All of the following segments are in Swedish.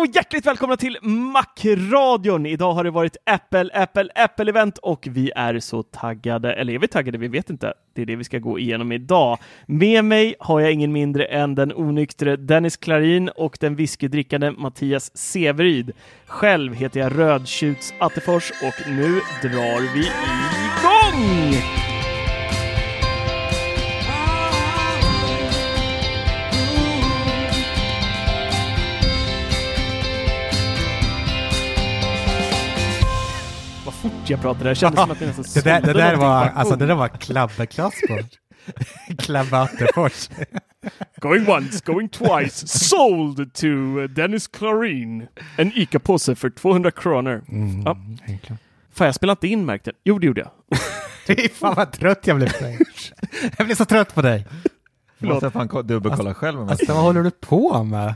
och hjärtligt välkomna till Macradion! Idag har det varit Apple, Apple, Apple-event och vi är så taggade. Eller är vi taggade? Vi vet inte. Det är det vi ska gå igenom idag. Med mig har jag ingen mindre än den onyktre Dennis Klarin och den whiskydrickande Mattias Severyd. Själv heter jag Rödtjuts Attefors och nu drar vi igång! Fort jag pratade. Det kändes som att jag nästan Det där, det där var, alltså det där var klabbeklass på. Klabbe Attefors. Going once, going twice, sold to Dennis Klarin. En ICA-påse för 200 kronor. Mm, Ja. Fan, jag spelade inte in märkte Jo, det gjorde jag. Fy fan vad trött jag blev på dig. Jag blir så trött på dig. Du måste fan ko- dubbelkolla själv. Alltså vad håller du på med?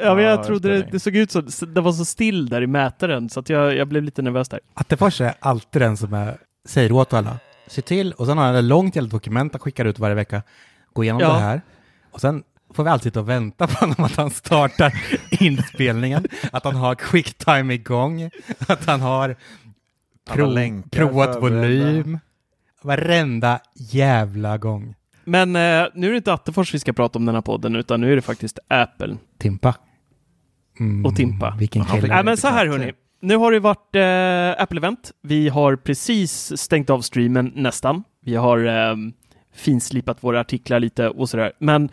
Ja, men Ja, jag det trodde det, det såg ut så. Det var så still där i mätaren så att jag, jag blev lite nervös där. Attefors är alltid den som är, säger åt alla, se till, och sen har han ett långt jävla dokument han skickar ut varje vecka. Gå igenom Ja. det här. Och sen får vi alltid sitta och vänta på honom att han startar inspelningen, att han har quicktime igång, att han har provat volym. Varenda jävla gång. Men eh, nu är det inte Attefors vi ska prata om den här podden, utan nu är det faktiskt Apple. Timpa. Mm, Och Timpa. Vilken kille. Nej, men så här hörni. Nu har det varit eh, Apple-event. Vi har precis stängt av streamen nästan. Vi har eh, finslipat våra artiklar lite och sådär. Men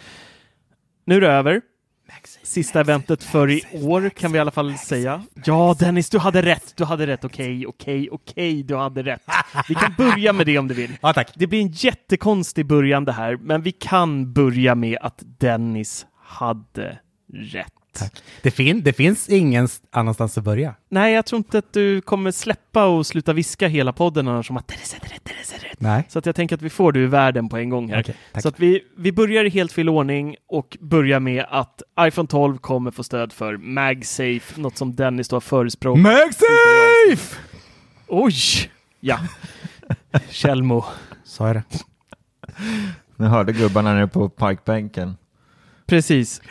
nu är det över. Sista eventet för i år kan vi i alla fall säga. Ja, Dennis, du hade rätt. Du hade rätt. Okej, okej, okej, du hade rätt. Vi kan börja med det om du vill. Ja, tack. Det blir en jättekonstig början det här, men vi kan börja med att Dennis hade rätt. Det, fin det finns ingen annanstans att börja. Nej, jag tror inte att du kommer släppa och sluta viska hela podden annars som att rätt, rätt. Nej. Så att jag tänker att vi får du i världen på en gång här. Tack. Så att vi, vi börjar i helt fel ordning och börjar med att iPhone 12 kommer få stöd för MagSafe, något som Dennis då har förespråkat. MagSafe! Oj! Ja. Kjellmo. Sa jag det? Nu hörde gubbarna nere på parkbänken. Precis.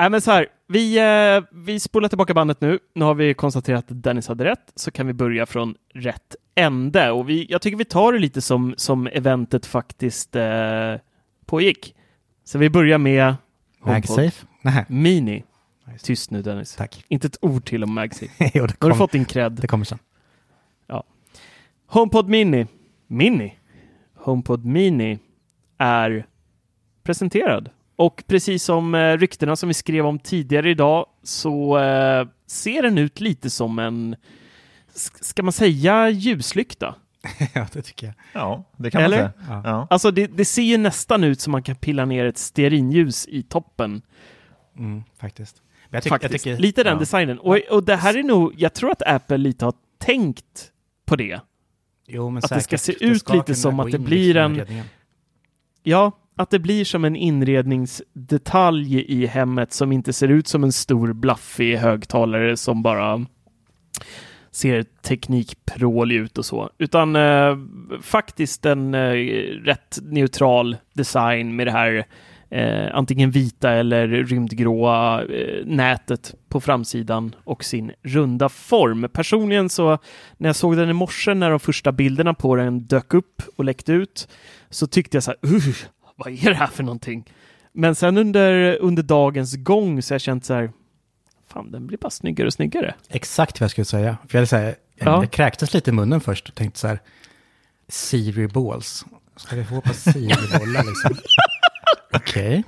Äh, men så här, vi, eh, vi spolar tillbaka bandet nu. Nu har vi konstaterat att Dennis hade rätt, så kan vi börja från rätt ände. Och vi, jag tycker vi tar det lite som, som eventet faktiskt eh, pågick. Så vi börjar med MagSafe? Nej. Mini. Tyst nu Dennis. Tack. Inte ett ord till om MagSafe. jo, det, Nu har du kom, fått din cred. det kommer sen. HomePod Mini. Mini. HomePod Mini är presenterad. Och precis som eh, ryktena som vi skrev om tidigare idag så eh, ser den ut lite som en, ska man säga ljuslykta? ja, det tycker jag. Ja, det kan Eller? man säga. Ja. Ja. Alltså det, det ser ju nästan ut som man kan pilla ner ett stearinljus i toppen. Mm, faktiskt. Men jag, tycker, jag faktiskt. tycker, lite den ja. designen. Och, och det här är nog, jag tror att Apple lite har tänkt på det. jo, men att det ska säkert. se ut lite kunna som att det blir liksom en-. Ja, att det blir som en inredningsdetalj i hemmet som inte ser ut som en stor blaffig högtalare som bara ser teknikprålig ut och så, utan eh, faktiskt en eh, rätt neutral design med det här eh, antingen vita eller rymdgråa eh, nätet på framsidan och sin runda form. Personligen så när jag såg den i morse när de första bilderna på den dök upp och läckte ut så tyckte jag så här, uh, vad är det här för någonting? Men sen under, under dagens gång så har jag känt så här, fan den blir bara snyggare och snyggare. Exakt vad jag skulle säga. För jag, jag, Ja. jag kräktes lite i munnen först och tänkte så här, Siri balls. Ska vi få på Siri-bollar liksom? Okej.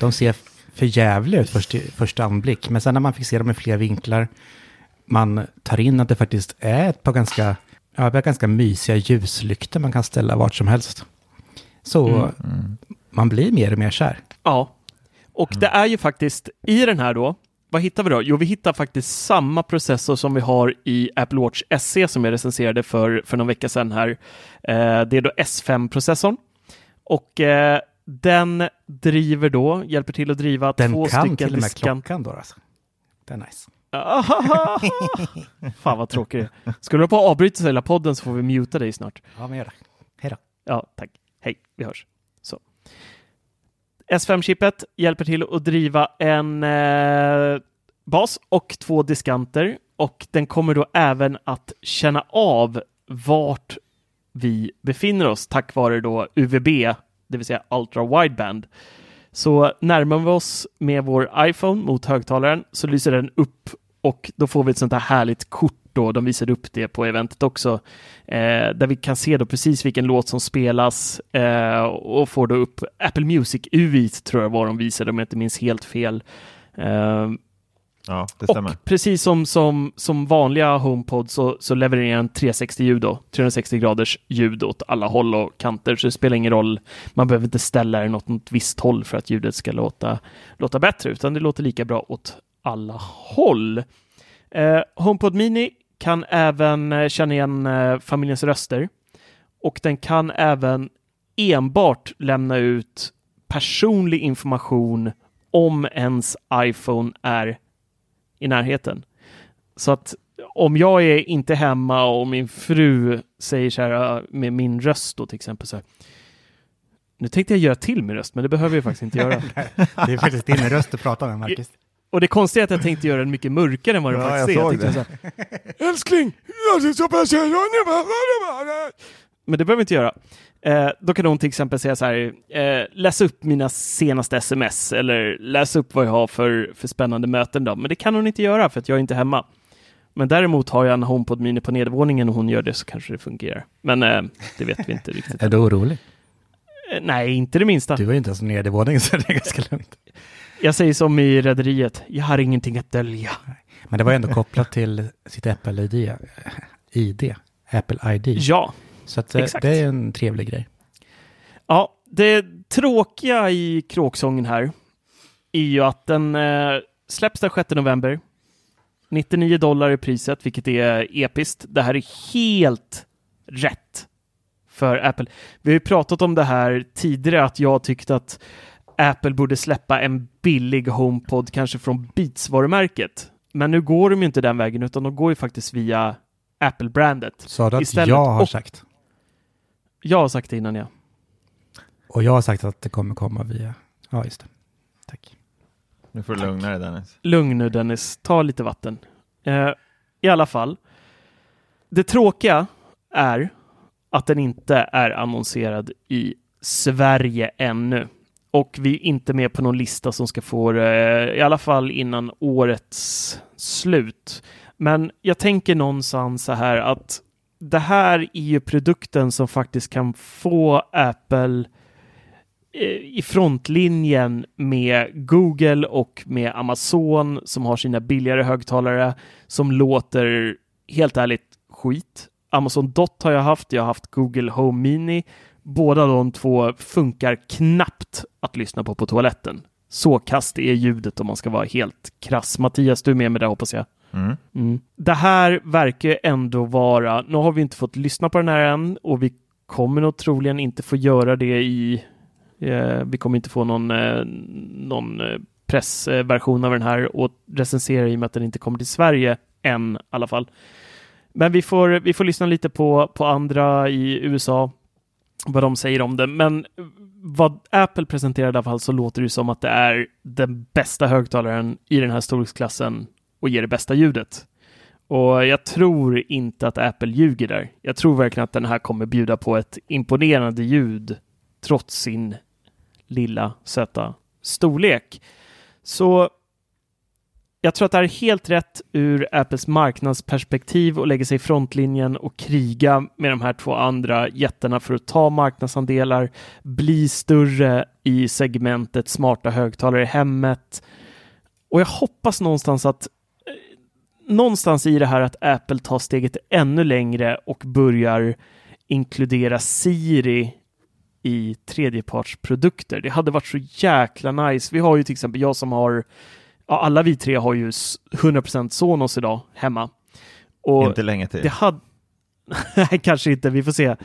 De ser för jävliga ut först, första anblick. Men sen när man fick se dem i fler vinklar, man tar in att det faktiskt är ett par ganska, ja, ganska mysiga ljuslyktor man kan ställa vart som helst. Så man blir mer och mer kär. Ja, och det är ju faktiskt i den här då, vad hittar vi då? Jo, vi hittar faktiskt samma processor som vi har i Apple Watch SE som jag recenserade för, för någon vecka sedan här. Eh, det är då S5-processorn. Och eh, den driver då, hjälper till att driva Den två kan stycken till och med klockan då alltså. Det är nice. Fan vad tråkigt det. Skulle du på att avbryta hela podden så får vi muta dig snart. Ja, men gör det. Hej då. Ja, tack. Hej, vi hörs. Så. S5-chippet hjälper till att driva en eh, bas och två diskanter och den kommer då även att känna av vart vi befinner oss tack vare då UVB, det vill säga Ultra Wideband. Så närmar vi oss med vår iPhone mot högtalaren så lyser den upp och då får vi ett sånt här härligt kort då. De visade upp det på eventet också, eh, där vi kan se då precis vilken låt som spelas eh, och får då upp Apple Music UI tror jag var de visade om jag inte minns helt fel. Eh, Ja, det stämmer. och precis som, som, som vanliga HomePod så, så levererar den 360-ljud då, 360 graders ljud åt alla håll och kanter, så det spelar ingen roll. Man behöver inte ställa den åt något visst håll för att ljudet ska låta, låta bättre, utan det låter lika bra åt alla håll. Eh, HomePod Mini kan även eh, känna igen eh, familjens röster och den kan även enbart lämna ut personlig information om ens iPhone är i närheten. Så att om jag är inte hemma och min fru säger så här äh, med min röst då till exempel så här. Nu tänkte jag göra till min röst, men det behöver jag faktiskt inte göra. Det är faktiskt din röst du pratar med, Marcus. Och det konstiga är att jag tänkte göra den mycket mörkare än vad den Ja, faktiskt jag är. såg tänkte Så här, Älskling! jag pass- Men det behöver vi inte göra. Eh, då kan hon till exempel säga så här, eh, läs upp mina senaste sms eller läs upp vad jag har för, för spännande möten. Då. Men det kan hon inte göra för att jag är inte hemma. Men däremot har jag en HomePod Mini på nedervåningen och hon gör det så kanske det fungerar. Men eh, det vet vi inte riktigt. Är du orolig? Eh, Nej, inte det minsta. Du var ju inte ens nere i våningen så det är ganska lugnt. Jag säger som i Rederiet, jag har ingenting att dölja. Men det var ändå kopplat till sitt Apple-ID. ID. Apple ID. Ja, Så att, eh, exakt. det är en trevlig grej. Ja, det tråkiga i kråksången här är ju att den eh, släpps den 6 november. 99 dollar i priset, vilket är episkt. Det här är helt rätt för Apple. Vi har ju pratat om det här tidigare, att jag tyckte att Apple borde släppa en billig HomePod, kanske från Beats-varumärket. Men nu går de ju inte den vägen, utan de går ju faktiskt via Apple-brandet. Sa du att Istället- jag har och- sagt? Jag har sagt det innan, ja. Och jag har sagt att det kommer komma via... Ja, just det. Tack. Nu får du lugna dig Dennis. Lugn nu Dennis, ta lite vatten. Eh, I alla fall. Det tråkiga är att den inte är annonserad i Sverige ännu. Och vi är inte med på någon lista som ska få det, eh, i alla fall innan årets slut. Men jag tänker någonstans så här att det här är ju produkten som faktiskt kan få Apple eh, i frontlinjen med Google och med Amazon som har sina billigare högtalare som låter helt ärligt skit. Amazon Dot har jag haft, jag har haft Google Home Mini. Båda de två funkar knappt att lyssna på på toaletten. Så kast är ljudet om man ska vara helt krass. Mattias, du är med mig där hoppas jag. Mm. Mm. Det här verkar ändå vara, nu har vi inte fått lyssna på den här än och vi kommer nog troligen inte få göra det i Eh, vi kommer inte få någon, eh, någon eh, pressversion av den här och recensera i och med att den inte kommer till Sverige än i alla fall. Men vi får, vi får lyssna lite på, på andra i USA, vad de säger om det. Men vad Apple presenterade i alla fall så låter det som att det är den bästa högtalaren i den här storleksklassen och ger det bästa ljudet. Och jag tror inte att Apple ljuger där. Jag tror verkligen att den här kommer bjuda på ett imponerande ljud trots sin lilla söta storlek. Så jag tror att det är helt rätt ur Apples marknadsperspektiv och lägger sig i frontlinjen och kriga med de här två andra jättarna för att ta marknadsandelar, bli större i segmentet smarta högtalare i hemmet. Och jag hoppas någonstans att eh, någonstans i det här att Apple tar steget ännu längre och börjar inkludera Siri i tredjepartsprodukter. Det hade varit så jäkla nice. Vi har ju till exempel jag som har ja, alla vi tre har ju 100% Sonos idag hemma. Och inte länge till. Det hade... Nej, kanske inte. Vi får se.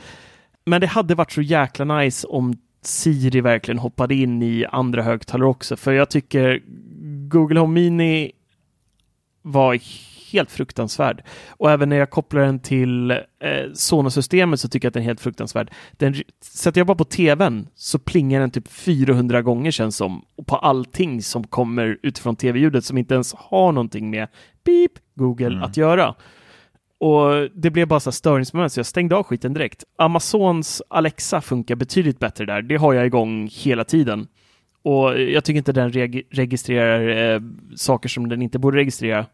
Men det hade varit så jäkla nice om Siri verkligen hoppade in i andra högtalare också, för jag tycker Google Home Mini var helt fruktansvärd. Och även när jag kopplar den till eh, Sonos-systemet så tycker jag att den är helt fruktansvärd. Den, sätter jag bara på tvn så plingar den typ 400 gånger känns som på allting som kommer utifrån tv-ljudet som inte ens har någonting med beep Google mm. att göra. Och det blev bara så störningsmoment så jag stängde av skiten direkt. Amazons Alexa funkar betydligt bättre där. Det har jag igång hela tiden. Och jag tycker inte den reg registrerar eh, saker som den inte borde registrera.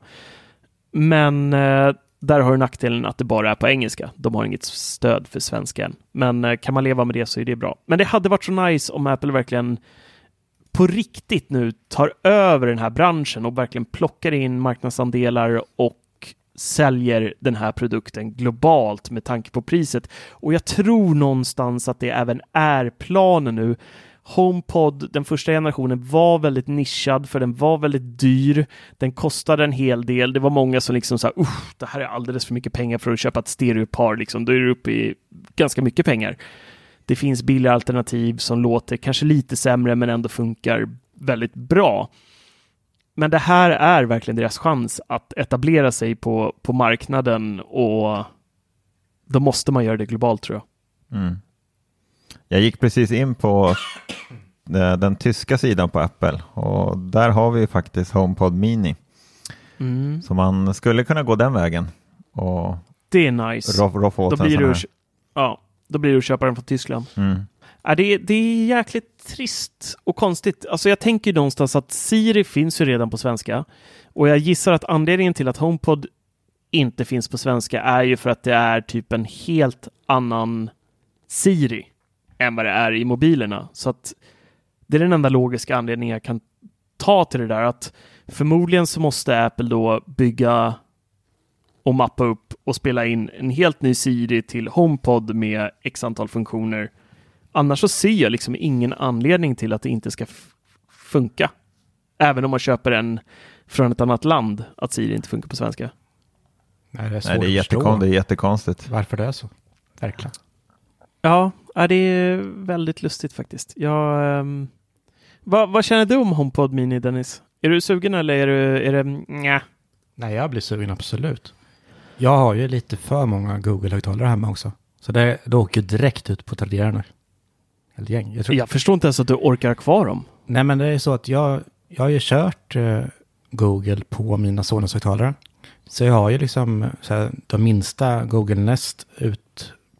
Men eh, där har du nackdelen att det bara är på engelska. De har inget stöd för svenska än. Men eh, kan man leva med det så är det bra. Men det hade varit så nice om Apple verkligen på riktigt nu tar över den här branschen och verkligen plockar in marknadsandelar och säljer den här produkten globalt med tanke på priset. Och jag tror någonstans att det även är planen nu. HomePod, den första generationen, var väldigt nischad för den var väldigt dyr. Den kostade en hel del. Det var många som liksom sa, det här är alldeles för mycket pengar för att köpa ett stereopar, liksom. Då är du uppe i ganska mycket pengar. Det finns billiga alternativ som låter kanske lite sämre men ändå funkar väldigt bra. Men det här är verkligen deras chans att etablera sig på, på marknaden och då måste man göra det globalt tror jag. Mm. Jag gick precis in på eh, den tyska sidan på Apple och där har vi faktiskt HomePod Mini. Mm. Så man skulle kunna gå den vägen. Och det är nice. Roffa roff då, blir du, ja, då blir du att köpa den från Tyskland. Mm. Ja, det, det är jäkligt trist och konstigt. Alltså jag tänker någonstans att Siri finns ju redan på svenska och jag gissar att anledningen till att HomePod inte finns på svenska är ju för att det är typ en helt annan Siri än vad det är i mobilerna. Så att det är den enda logiska anledningen jag kan ta till det där att förmodligen så måste Apple då bygga och mappa upp och spela in en helt ny Siri till HomePod med x antal funktioner. Annars så ser jag liksom ingen anledning till att det inte ska funka. Även om man köper en från ett annat land, att Siri inte funkar på svenska. Nej, det är, Nej, det är, jättekon det är jättekonstigt. Varför det är så. Verkligen. Ja, det är väldigt lustigt faktiskt. Jag, um, vad, vad, känner du om HomePod Mini, Dennis? Är du sugen eller är, du, är det nja? Nej, jag blir sugen absolut. Jag har ju lite för många Google-högtalare hemma också. Så det, det åker direkt ut på Tradera nu. Gäng. Jag, tror... jag förstår inte ens att du orkar kvar dem. Nej, men det är så att jag, jag har ju kört eh, Google på mina Sonos-högtalare. Så jag har ju liksom så här, de minsta Google Nest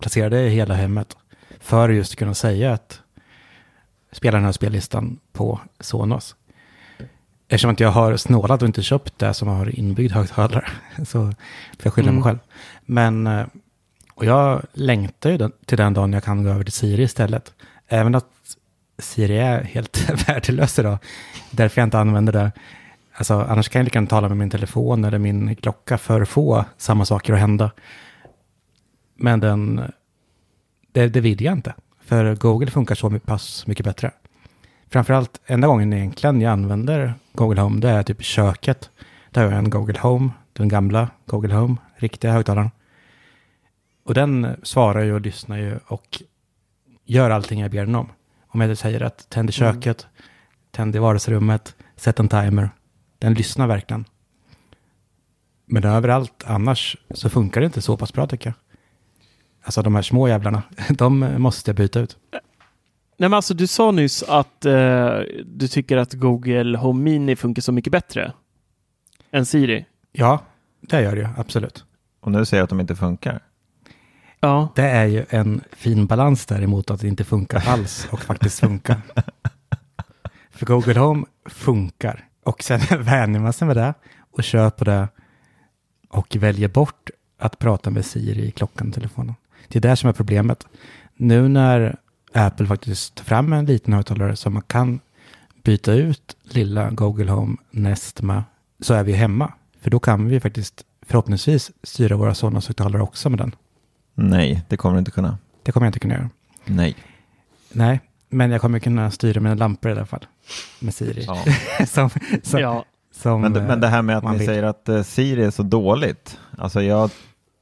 utplacerade i hela hemmet. För just att kunna säga att spela den här spellistan på Sonos. Eftersom att jag har snålat och inte köpt det som har inbyggd högtalare. Så får jag skylla mm. mig själv. Men, eh, och jag längtar ju till den dagen jag kan gå över till Siri istället. Även att Siri är helt värdelös idag. Därför jag inte använder det. Alltså, annars kan jag lika gärna tala med min telefon eller min klocka för att få samma saker att hända. Men den det, det vill jag inte. För Google funkar så pass mycket bättre. Framförallt, enda gången egentligen jag använder Google Home, det är typ i köket. Där har jag en Google Home, den gamla Google Home, riktiga högtalaren. Och den svarar ju och lyssnar ju och gör allting jag ber den om. Om jag säger att tänd i köket, tänd i vardagsrummet, sätt en timer. Den lyssnar verkligen. Men överallt annars så funkar det inte så pass bra tycker jag. Alltså de här små jävlarna, de måste jag byta ut. Nej, men alltså, du sa nyss att eh, du tycker att Google Home Mini funkar så mycket bättre än Siri. Ja, det gör det absolut. Och nu säger jag att de inte funkar. Ja, Det är ju en fin balans däremot att det inte funkar alls och faktiskt funkar. För Google Home funkar och sen vänjer man sig med det och på det och väljer bort att prata med Siri i klockan och telefonen. Det är det som är problemet. Nu när Apple faktiskt tar fram en liten högtalare som man kan byta ut lilla Google Home Nest med så är vi hemma. För då kan vi faktiskt förhoppningsvis styra våra Sonos-högtalare också med den. Nej, det kommer du inte kunna. Det kommer jag inte kunna göra. Nej. Nej, men jag kommer kunna styra mina lampor i alla fall. Med Siri. Ja. som, som, ja. som, Men, det- eh, men det här med att man ni vill. säger att eh, Siri är så dåligt. Alltså jag,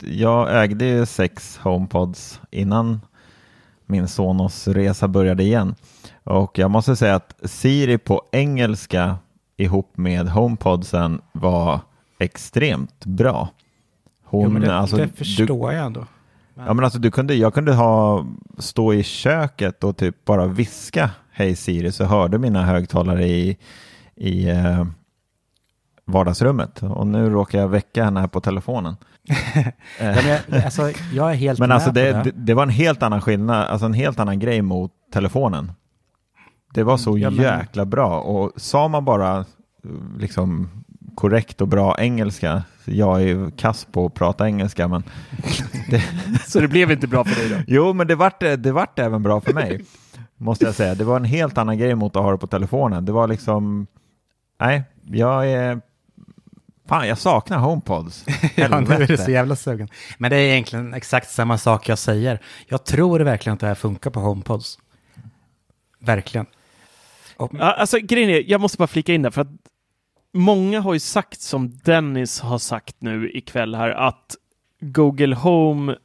jag ägde ju sex HomePods innan min Sonos resa började igen. Och jag måste säga att Siri på engelska ihop med HomePodsen var extremt bra. Hon, jo, men det, alltså, det du, förstår jag ändå. Ja, men alltså, du kunde, jag kunde ha, stå i köket och typ bara viska Hej Siri så hörde mina högtalare i, i eh, vardagsrummet. Och nu råkar jag väcka henne här på telefonen. Ja, men alltså, jag är helt Men med alltså det, det. det, det var en helt annan skillnad, alltså en helt annan grej mot telefonen. Det var så Ja, men- jäkla bra och sa man bara liksom korrekt och bra engelska, jag är ju kass på att prata engelska men Så det blev inte bra för dig då? Jo, men det vart, det vart även bra för mig, måste jag säga. Det var en helt annan grej mot att ha det på telefonen. Det var liksom, nej, jag är, fan jag saknar HomePods. Ja, nu är det Helvete. så jävla sugen. Men det är egentligen exakt samma sak jag säger. Jag tror verkligen att det här funkar på HomePods. Verkligen. Och, Ja, alltså grejen är, jag måste bara flika in där för att många har ju sagt som Dennis har sagt nu ikväll här att Google Home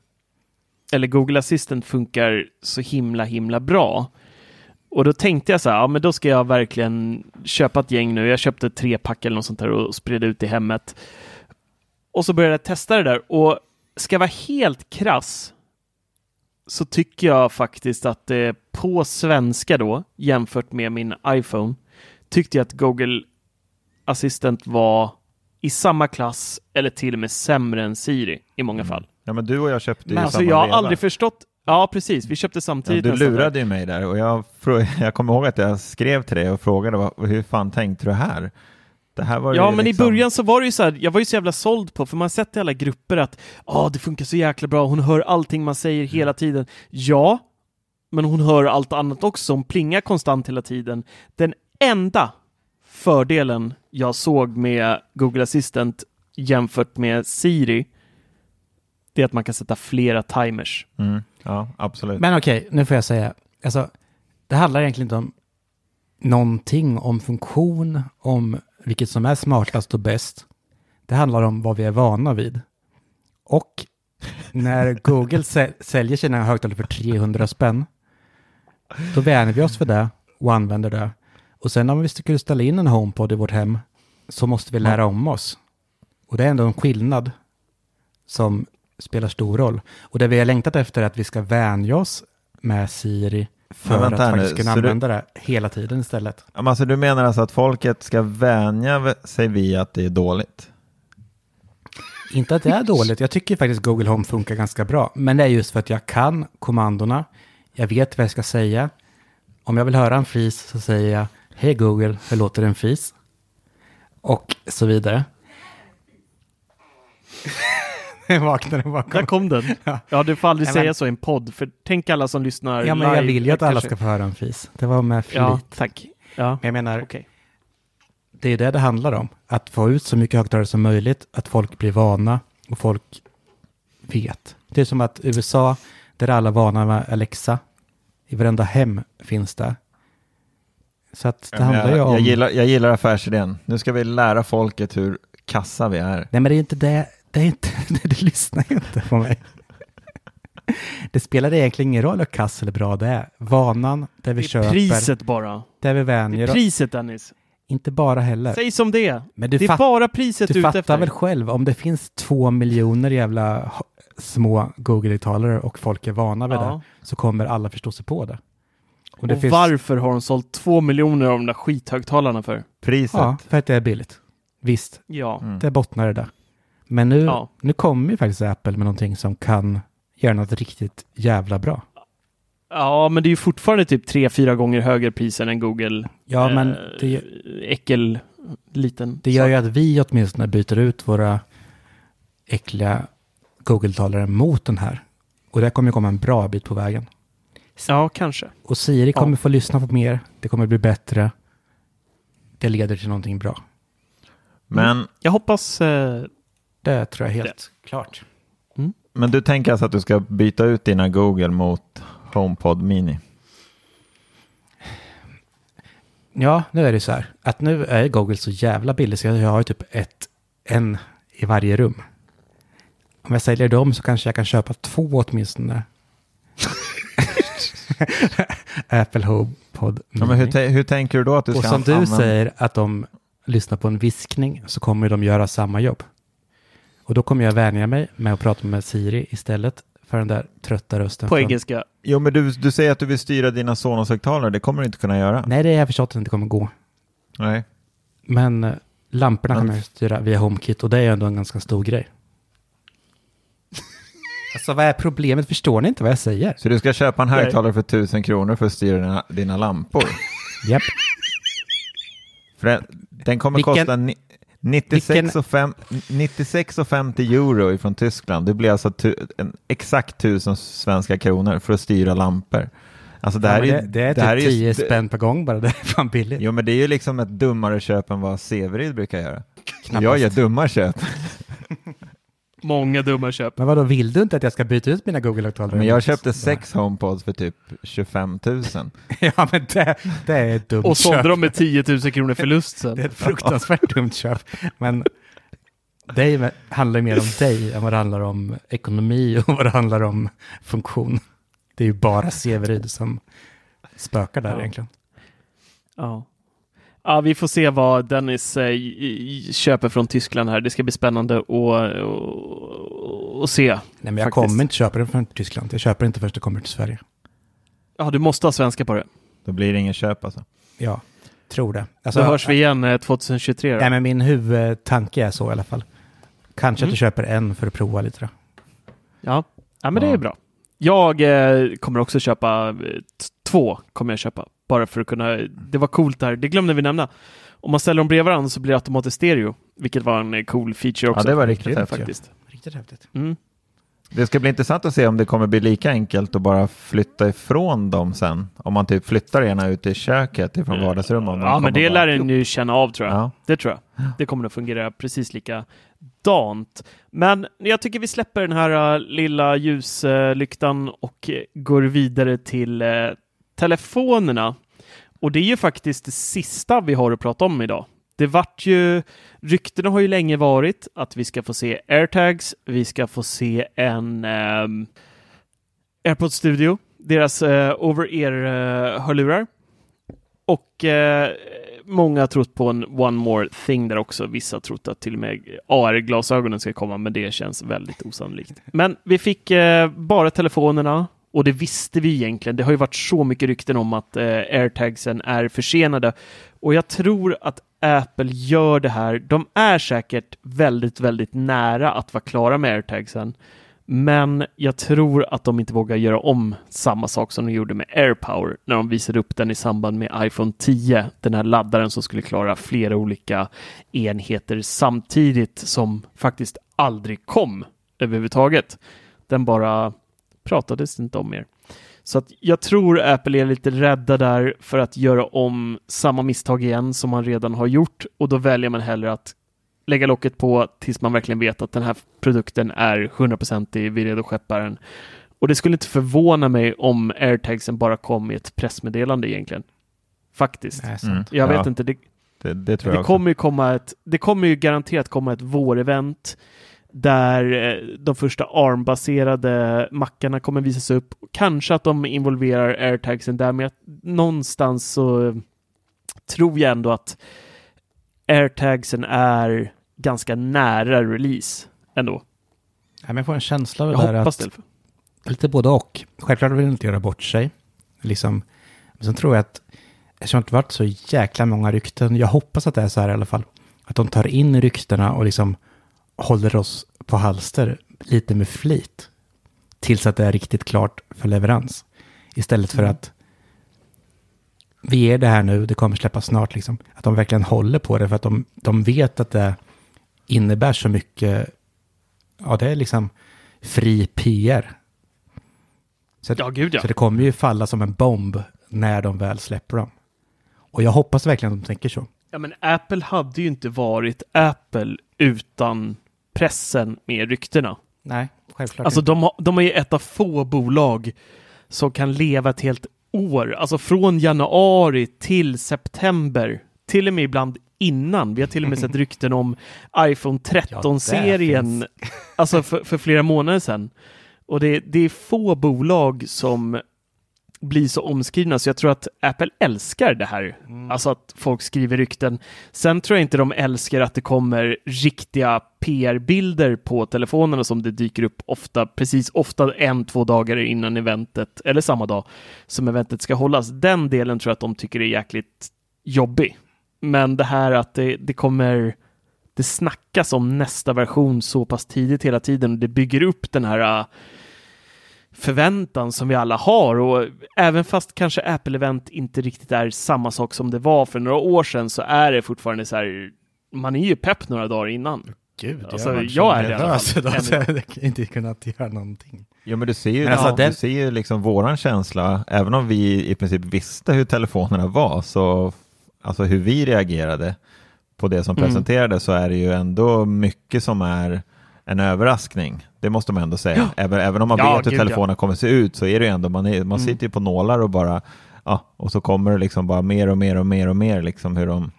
eller Google Assistant funkar så himla himla bra. Och då tänkte jag så här, ja men då ska jag verkligen köpa ett gäng nu. Jag köpte tre pack eller något sånt där och spred ut i hemmet. Och så började jag testa det där och ska jag vara helt krass så tycker jag faktiskt att det på svenska då, jämfört med min iPhone, tyckte jag att Google Assistant var i samma klass eller till och med sämre än Siri i många fall. Ja, men du och jag köpte ju Men alltså samma jag har aldrig förstått. Ja, precis. Vi köpte Ja, samtidigt. du nästan där. lurade ju mig där och jag, jag kommer ihåg att jag skrev till dig och frågade vad, hur fan tänkte du här? Det här var Ja, men liksom... i början så var det ju så här, jag var ju så jävla såld på, för man har sett i alla grupper att ja, det funkar så jäkla bra, hon hör allting man säger hela tiden. Ja, men hon hör allt annat också, hon plingar konstant hela tiden. Den enda fördelen jag såg med Google Assistant jämfört med Siri, det är att man kan sätta flera timers. Mm, ja, absolut. men okej, nu får jag säga. Alltså, det handlar egentligen inte om någonting om funktion, om vilket som är smartast och bäst. Det handlar om vad vi är vana vid. Och när Google säl- säljer sina högtalare för 300 spänn, då vänjer vi oss för det och använder det. Och sen om vi skulle ställa in en HomePod i vårt hem så måste vi lära om oss. Och det är ändå en skillnad som spelar stor roll. Och det vi har längtat efter är att vi ska vänja oss med Siri för att faktiskt kunna så du- använda det hela tiden istället. Men Alltså, du menar alltså att folket ska vänja sig vid att det är dåligt? Inte att det är dåligt, jag tycker faktiskt Google Home funkar ganska bra. Men det är just för att jag kan kommandona, jag vet vad jag ska säga. Om jag vill höra en fis så säger jag Hej Google, hur låter en fis? Och så vidare. Vaknade Där bakom. kom den. Ja, du får aldrig Nej, säga men- så i en podd, för tänk alla som lyssnar Ja, men jag live, vill ju att alla kanske- ska få höra en fis. Det var med flit. Ja, tack. Ja, Men jag menar, okej. det är det det handlar om. Att få ut så mycket högtalare som möjligt, att folk blir vana och folk vet. Det är som att USA, där alla är vana med Alexa, i varenda hem finns det. Så att det Ja, men handlar ju jag, om... jag, gillar, jag gillar affärsidén. Nu ska vi lära folket hur kassa vi är. Nej men det är inte det, det är inte, det lyssnar ju inte på mig. Det spelar egentligen ingen roll hur kass eller bra det är. Vanan, det vi Det är köper, priset bara. det vi Det vänjer är oss. priset Dennis. Inte bara heller. Säg som det är. Men du, Det är fatt, bara priset du du är ute fattar efter. väl själv, om det finns två miljoner jävla h- små Google-högtalare och folk är vana vid Ja. det, så kommer alla förstå sig på det. Och Och det finns, varför har de sålt två miljoner av de där skithögtalarna för? Priset. Ja, för att det är billigt. Visst, Ja. Mm. det bottnar i det. Men nu, Ja. nu kommer ju faktiskt Apple med någonting som kan göra något riktigt jävla bra. Ja, men det är ju fortfarande typ tre, fyra gånger högre pris än en Google. Ja, men eh, det, Äckel liten. det gör sak. ju att vi åtminstone byter ut våra äckliga Google-talare mot den här. Och det kommer ju komma en bra bit på vägen. Ja, kanske. Och Siri Ja. kommer få lyssna på mer, det kommer bli bättre. Det leder till någonting bra. Men, Jag hoppas... Eh, Det tror jag är helt klart. men du tänker alltså att du ska byta ut dina Google mot HomePod Mini? Ja, nu är det så här att nu är Google så jävla billig så jag har typ ett, en i varje rum. Om jag säljer dem så kanske jag kan köpa två åtminstone. Apple HomePod Ja, men hur, hur tänker du då att du ska Och som du använda- säger att de lyssnar på en viskning så kommer de göra samma jobb. Och då kommer jag vänja mig med att prata med Siri istället för den där trötta rösten. på från- engelska. Jo, men du, du säger att du vill styra dina Sonos-högtalare. Det kommer du inte kunna göra. Nej, det har jag förstått att det inte kommer gå. Nej. Men eh, lamporna kan man ju styra via HomeKit och det är ju ändå en ganska stor grej. alltså vad är problemet? Förstår ni inte vad jag säger? Så du ska köpa en högtalare för tusen kronor för att styra dina, dina lampor? Japp. För den, den kommer Vilken- kosta ni, 96, vilken- och fem, 96,50 euro ifrån Tyskland. Det blir alltså tu, en, exakt tusen svenska kronor för att styra lampor. Alltså det Ja, här men är, det, det är typ här ju- 10 det- spänn per gång bara. Det är fan billigt. Jo, men det är ju liksom ett dummare köp än vad Severid brukar göra. Knappast. Jag gör dumma köp, Många dumma köp. Men vadå, vill du inte att jag ska byta ut mina Google-högtalare? men jag köpte sex HomePods för typ 25 000. ja, men det, det är ett dumt Och sålde köp. de med 10 000 kronor förlust sen. Det är ett fruktansvärt dumt köp. Men det handlar ju mer om dig än vad det handlar om ekonomi och vad det handlar om funktion. Det är ju bara Severyd som spökar där Ja. egentligen. Ja. Ja, vi får se vad Dennis eh, köper från Tyskland här. Det ska bli spännande att och, och se. Nej, men jag Faktiskt. kommer inte köpa den från Tyskland. Jag köper inte först det kommer till Sverige. Ja, du måste ha svenska på det. Då blir det ingen köp alltså. Ja, tror det. Så Alltså, hörs vi igen eh, 2023 då. Nej, men min huvudtanke är så i alla fall. Kanske Mm. att du köper en för att prova lite då. Ja, ja men det Ja. är bra. Jag eh, kommer också köpa eh, två, kommer jag köpa. Bara för att kunna, det var coolt där, det glömde vi nämna. Om man ställer dem bredvid varandra så blir det automatiskt stereo, vilket var en eh, cool feature också. Ja, det var riktigt häftigt. faktiskt. Riktigt häftigt. Mm. Det ska bli intressant att se om det kommer bli lika enkelt att bara flytta ifrån dem sen. Om man typ flyttar ena ut i köket ifrån vardagsrummet. Ja, men det bara- lär den ju känna av tror jag. Ja. Det tror jag. Det kommer att fungera precis likadant. Men jag tycker vi släpper den här uh, lilla ljuslyktan och eh, går vidare till eh, telefonerna. Och det är ju faktiskt det sista vi har att prata om idag. Det vart ju, ryktena har ju länge varit att vi ska få se airtags, vi ska få se en eh, AirPod Studio, deras eh, over-ear-hörlurar. Eh, och eh, många har trott på en One More Thing där också. Vissa har trott att till och med AR-glasögonen ska komma, men det känns väldigt osannolikt. Men vi fick eh, bara telefonerna och det visste vi egentligen. Det har ju varit så mycket rykten om att eh, airtagsen är försenade och jag tror att Apple gör det här. De är säkert väldigt, väldigt nära att vara klara med airtagsen. Men jag tror att de inte vågar göra om samma sak som de gjorde med AirPower när de visade upp den i samband med iPhone 10. Den här laddaren som skulle klara flera olika enheter samtidigt som faktiskt aldrig kom överhuvudtaget. Den bara pratades inte om mer. Så att jag tror Apple är lite rädda där för att göra om samma misstag igen som man redan har gjort och då väljer man hellre att lägga locket på tills man verkligen vet att den här produkten är 100% vid redo skepparen. Och det skulle inte förvåna mig om airtagsen bara kom i ett pressmeddelande egentligen. Faktiskt. Nej, Mm. Jag Ja, vet inte, det, Det, det tror det kommer ju komma ett, det kommer ju garanterat komma ett vårevent där eh, de första ARM-baserade mackarna kommer visas upp. Kanske att de involverar airtagsen där, men någonstans så tror jag ändå att airtagsen är ganska nära release ändå. Ja, men jag får en känsla av Jag det där hoppas att det. lite både och. Självklart vill jag inte göra bort sig. Liksom. Men sen tror jag att eftersom det varit så jäkla många rykten, jag hoppas att det är så här i alla fall, att de tar in ryktena och liksom håller oss på halster lite med flit tills att det är riktigt klart för leverans. Istället för att vi ger det här nu, det kommer släppas snart liksom. Att de verkligen håller på det för att de, de vet att det innebär så mycket, ja det är liksom fri PR. Så, att- Ja, gud ja. så det kommer ju falla som en bomb när de väl släpper dem. Och jag hoppas verkligen att de tänker så. Ja, men Apple hade ju inte varit Apple utan pressen med ryktena. Nej, självklart Alltså inte. de, har, de är ett av få bolag som kan leva ett helt år, alltså från januari till september, till och med ibland innan. Vi har till och med sett rykten om iPhone Ja, det 13-serien, alltså för, för flera månader sedan. Och det, det är få bolag som blir så omskrivna, så jag tror att Apple älskar det här. Alltså att folk skriver rykten. Sen tror jag inte de älskar att det kommer riktiga PR-bilder på telefonerna som det dyker upp ofta, precis ofta en, två dagar innan eventet, eller samma dag som eventet ska hållas. Den delen tror jag att de tycker är jäkligt jobbig. Men det här att det, det kommer det snackas om nästa version så pass tidigt hela tiden och det bygger upp den här förväntan som vi alla har och även fast kanske Apple-event inte riktigt är samma sak som det var för några år sedan så är det fortfarande så här man är ju pepp några dagar innan. Gud, Alltså, så jag är det i alla nervös fall. jag inte kunnat göra någonting. Ja men du ser ju, Men alltså, ja, den- du ser ju liksom våran känsla, även om vi i princip visste hur telefonerna var, så alltså hur vi reagerade på det som Mm. presenterades så är det ju ändå mycket som är en överraskning. Det måste man ändå säga. Även, även om man Ja, vet hur gud, ja. telefonerna kommer se ut så är det ju ändå, man, är, man Mm. sitter ju på nålar och bara, ja, och så kommer det liksom bara mer och mer och mer och mer liksom hur de,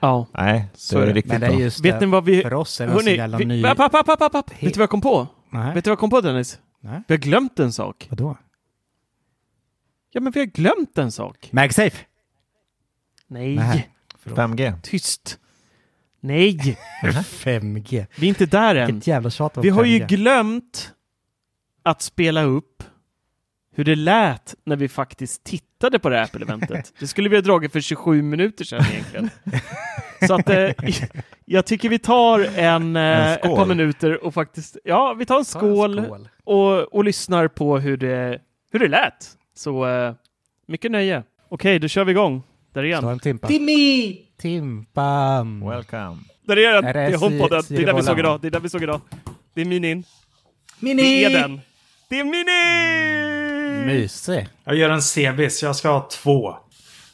Ja. nej, Så är det. riktigt Men det är bra. just Vet ni vad vi... för oss är det så jävla vi, ny... app, app, app, app, app. Vet du vad jag kom på? Nej, Vet du vad jag kom på Dennis? Nej. Vi har glömt en sak. vadå? Ja, men vi har glömt en sak. MagSafe! Nej, Nej. Förlåt. 5G. tyst. Nej, 5G. vi är inte där än. Vilket jävla tjat om Vi har ju 5G. glömt att spela upp hur det lät när vi faktiskt tittade på det här Apple-eventet. Det skulle vi ha dragit för 27 minuter sedan egentligen. Så att eh, jag tycker vi tar en, eh, En ett skål. par minuter och faktiskt, ja, vi tar en Ta en skål, skål. Och, och lyssnar på hur det, hur det lät. Så eh, mycket nöje. Okej, då kör vi igång. Där är han. timpa. Timmy! Timpan! Welcome. Där är den! Är Det är HomePoden. si- Det är den vi såg idag. Det är den vi såg idag. Det är minin. Mini! Det är den. Det är mini! Mysig. Jag gör en CB, så jag ska ha två.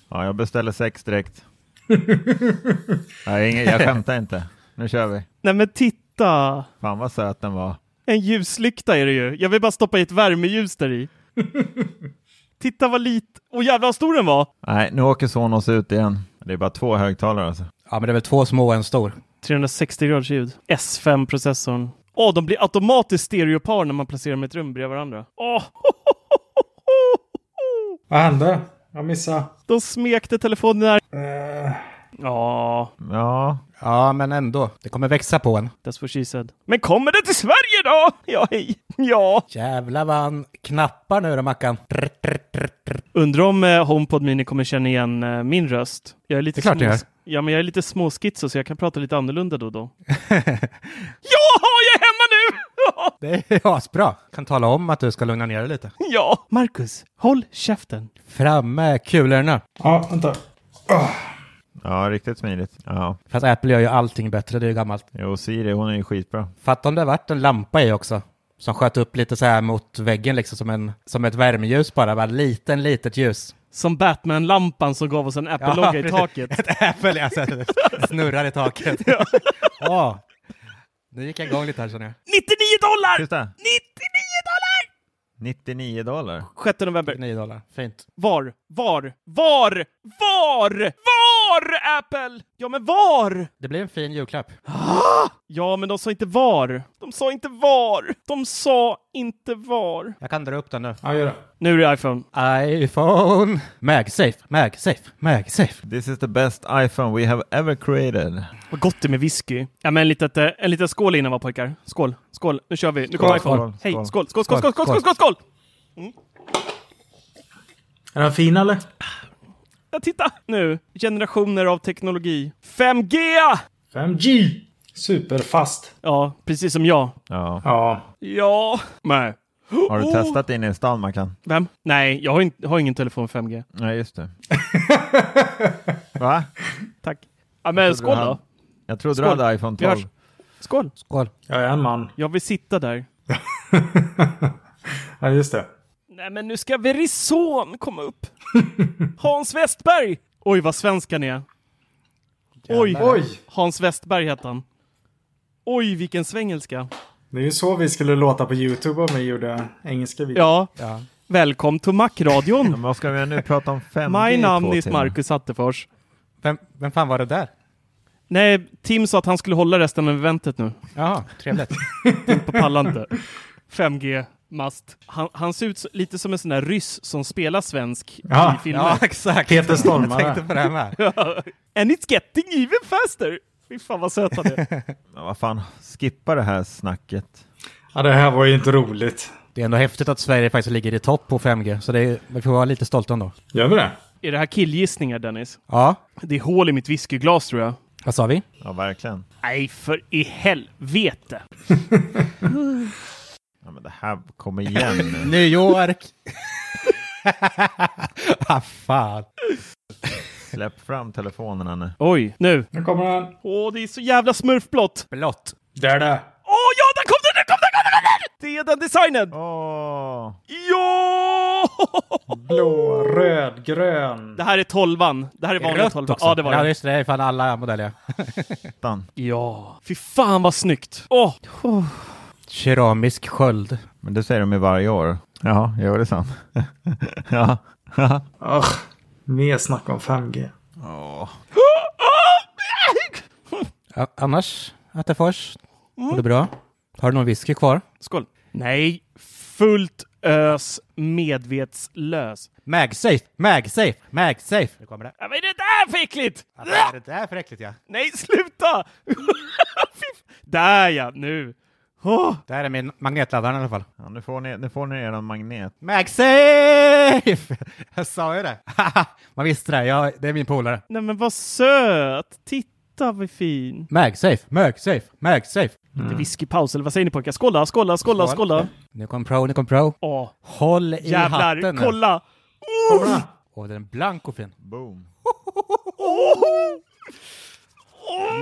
Ja, jag beställer sex direkt. Nej, ingen, jag skämtar inte. Nu kör vi. Nej men titta! Fan vad söt den var. En ljuslykta är det ju. Jag vill bara stoppa i ett värmeljus där i. titta vad lit... Jävlar vad stor den var! Nej, nu åker Sonos ut igen. Det är bara två högtalare alltså. Ja, men det är väl två små och en stor. 360 graders ljud. S5-processorn. Åh, de blir automatiskt stereopar när man placerar dem i ett rum bredvid varandra. Åh! Vad hände? Jag missade. De smekte telefonen där. Uh, Ja, Ja, Ja, men ändå. Det kommer växa på en. that's what she said. Men kommer det till Sverige då? Ja, hej. Ja. Jävlar vad han knappar nu då, Mackan. Undrar om eh, HomePod Mini kommer känna igen eh, min röst. Jag är lite Det är klart det gör. Ja, men jag är lite småschizo så jag kan prata lite annorlunda då och då. Jaha, jag är hemma nu! Det är asbra. Kan tala om att du ska lugna ner dig lite. ja. Marcus, håll käften. Fram med kulorna. ja, vänta. Ja riktigt smidigt. Ja, Fast Apple gör ju allting bättre, det är ju gammalt. jo Siri hon är ju skitbra. Fatta om det varit en lampa i också. Som sköt upp lite så här mot väggen liksom som, en, som ett värmeljus bara. Bara liten, litet ljus. Som Batman-lampan som gav oss en Apple-logga i precis. taket. Ett Apple, alltså, det snurrar i taket. Åh, nu gick jag igång lite här känner jag. 99 dollar! Tysta! 99 dollar! 99 dollar. 6 november. 9 dollar, fint. Var? Var? Var? Var? Var, Apple? Ja, men var? Det blir en fin julklapp. Ja, men de sa inte var. De sa inte var. De sa inte var. Jag kan dra upp den nu. Ja, gör det. Nu är det iPhone. iPhone! MagSafe, MagSafe, MagSafe. This is the best iPhone we have ever created. Vad gott det med whisky. Ja, men en litet, eh, en liten skål innan va pojkar? Skål, skål. Nu kör vi. Nu kommer iPhone. skål, Hej, skål. skål, skål, skål, skål, skål, skål, skål, skål! Är den fin eller? Ja, titta nu. Generationer av teknologi. 5G! 5G! Superfast. Ja, precis som jag. Ja. Ja. Ja. Nej. Har du Oh. testat inne i stan, Mackan? Vem? Nej, jag har, inte, har ingen telefon 5G. Nej, just det. Va? Tack. Ja, men skål då. Jag trodde Skål. du hade iPhone Vi hörs. 12. Skål. Skål. Jag är en man. Jag vill sitta där. Ja, just det. Nej, men nu ska Verizon komma upp. Hans Westberg! Oj, vad svensk han är. Oj, Oj! Hans Westberg heter han. Oj, vilken svengelska. Det är ju så vi skulle låta på YouTube om vi gjorde engelska videor. Ja, Ja. välkommen till Macradion. Men vad ska vi nu prata om 5G My namn timmar? Marcus Attefors. Vem, vem fan var det där? Nej, Tim sa att han skulle hålla resten av eventet nu. Jaha, trevligt. På pallante. 5G, must. Han, han ser ut lite som en sån där ryss som spelar svensk Ja, i filmer. ja, exakt. Peter Jag Stormare. tänkte på det här med. And it's getting even faster! Fy fan vad söt han är. Men vad fan, skippa det här snacket. Ja, det här var ju inte roligt. Det är ändå häftigt att Sverige faktiskt ligger i topp på 5G, så det är, vi får vara lite stolta ändå. Gör vi det? är det här killgissningar Dennis? Ja, Det är hål i mitt whiskyglas tror jag. vad sa vi? Ja, verkligen. Nej, för i helvete! Ja, men det här kommer igen nu. New York! ah, fan. Släpp fram telefonerna nu. Oj, nu. Nu kommer den. Åh, det är så jävla smurfblått. Blått. Där det. Åh ja, där kom den, där kom den, kom den, kom den! Det är den designen! Åh! Ja! Blå, röd, grön. Det här är tolvan. Det här är vanliga tolvan. också. Ja, det var ja, det. just det. Det är fan alla modeller. Ja. Fy fan vad snyggt. Åh! Oh. Keramisk sköld. Men det säger de ju varje år. Ja, jo det är sant. ja. ja. Ugh, mer snack om 5G. Åh. Ja, annars, Attefors? Går det bra? Har du någon whisky kvar? Skål. Nej, fullt ös medvetslös. Magsafe! Magsafe! Magsafe! Nu kommer det. Ja, vad är det där för äckligt? Ja, vad är det där för äckligt ja? Nej, sluta! Där ja, nu. Åh. Det här är min magnetladdare i alla fall. Ja, nu, får ni, nu får ni er en magnet. Magsafe! Jag sa ju det. Man visste det. Ja, det är min polare. Nej men vad söt! Titta vad fin. Magsafe! Magsafe! Magsafe! Lite whiskypaus, eller vad säger ni pojkar? Skålla, skålla, skålla, Skål. skålla. Nu kom Pro, nu kom Pro. Åh, Håll i jävlar, hatten nu. kolla! Kommer den? Åh, den är blank och fin. Boom.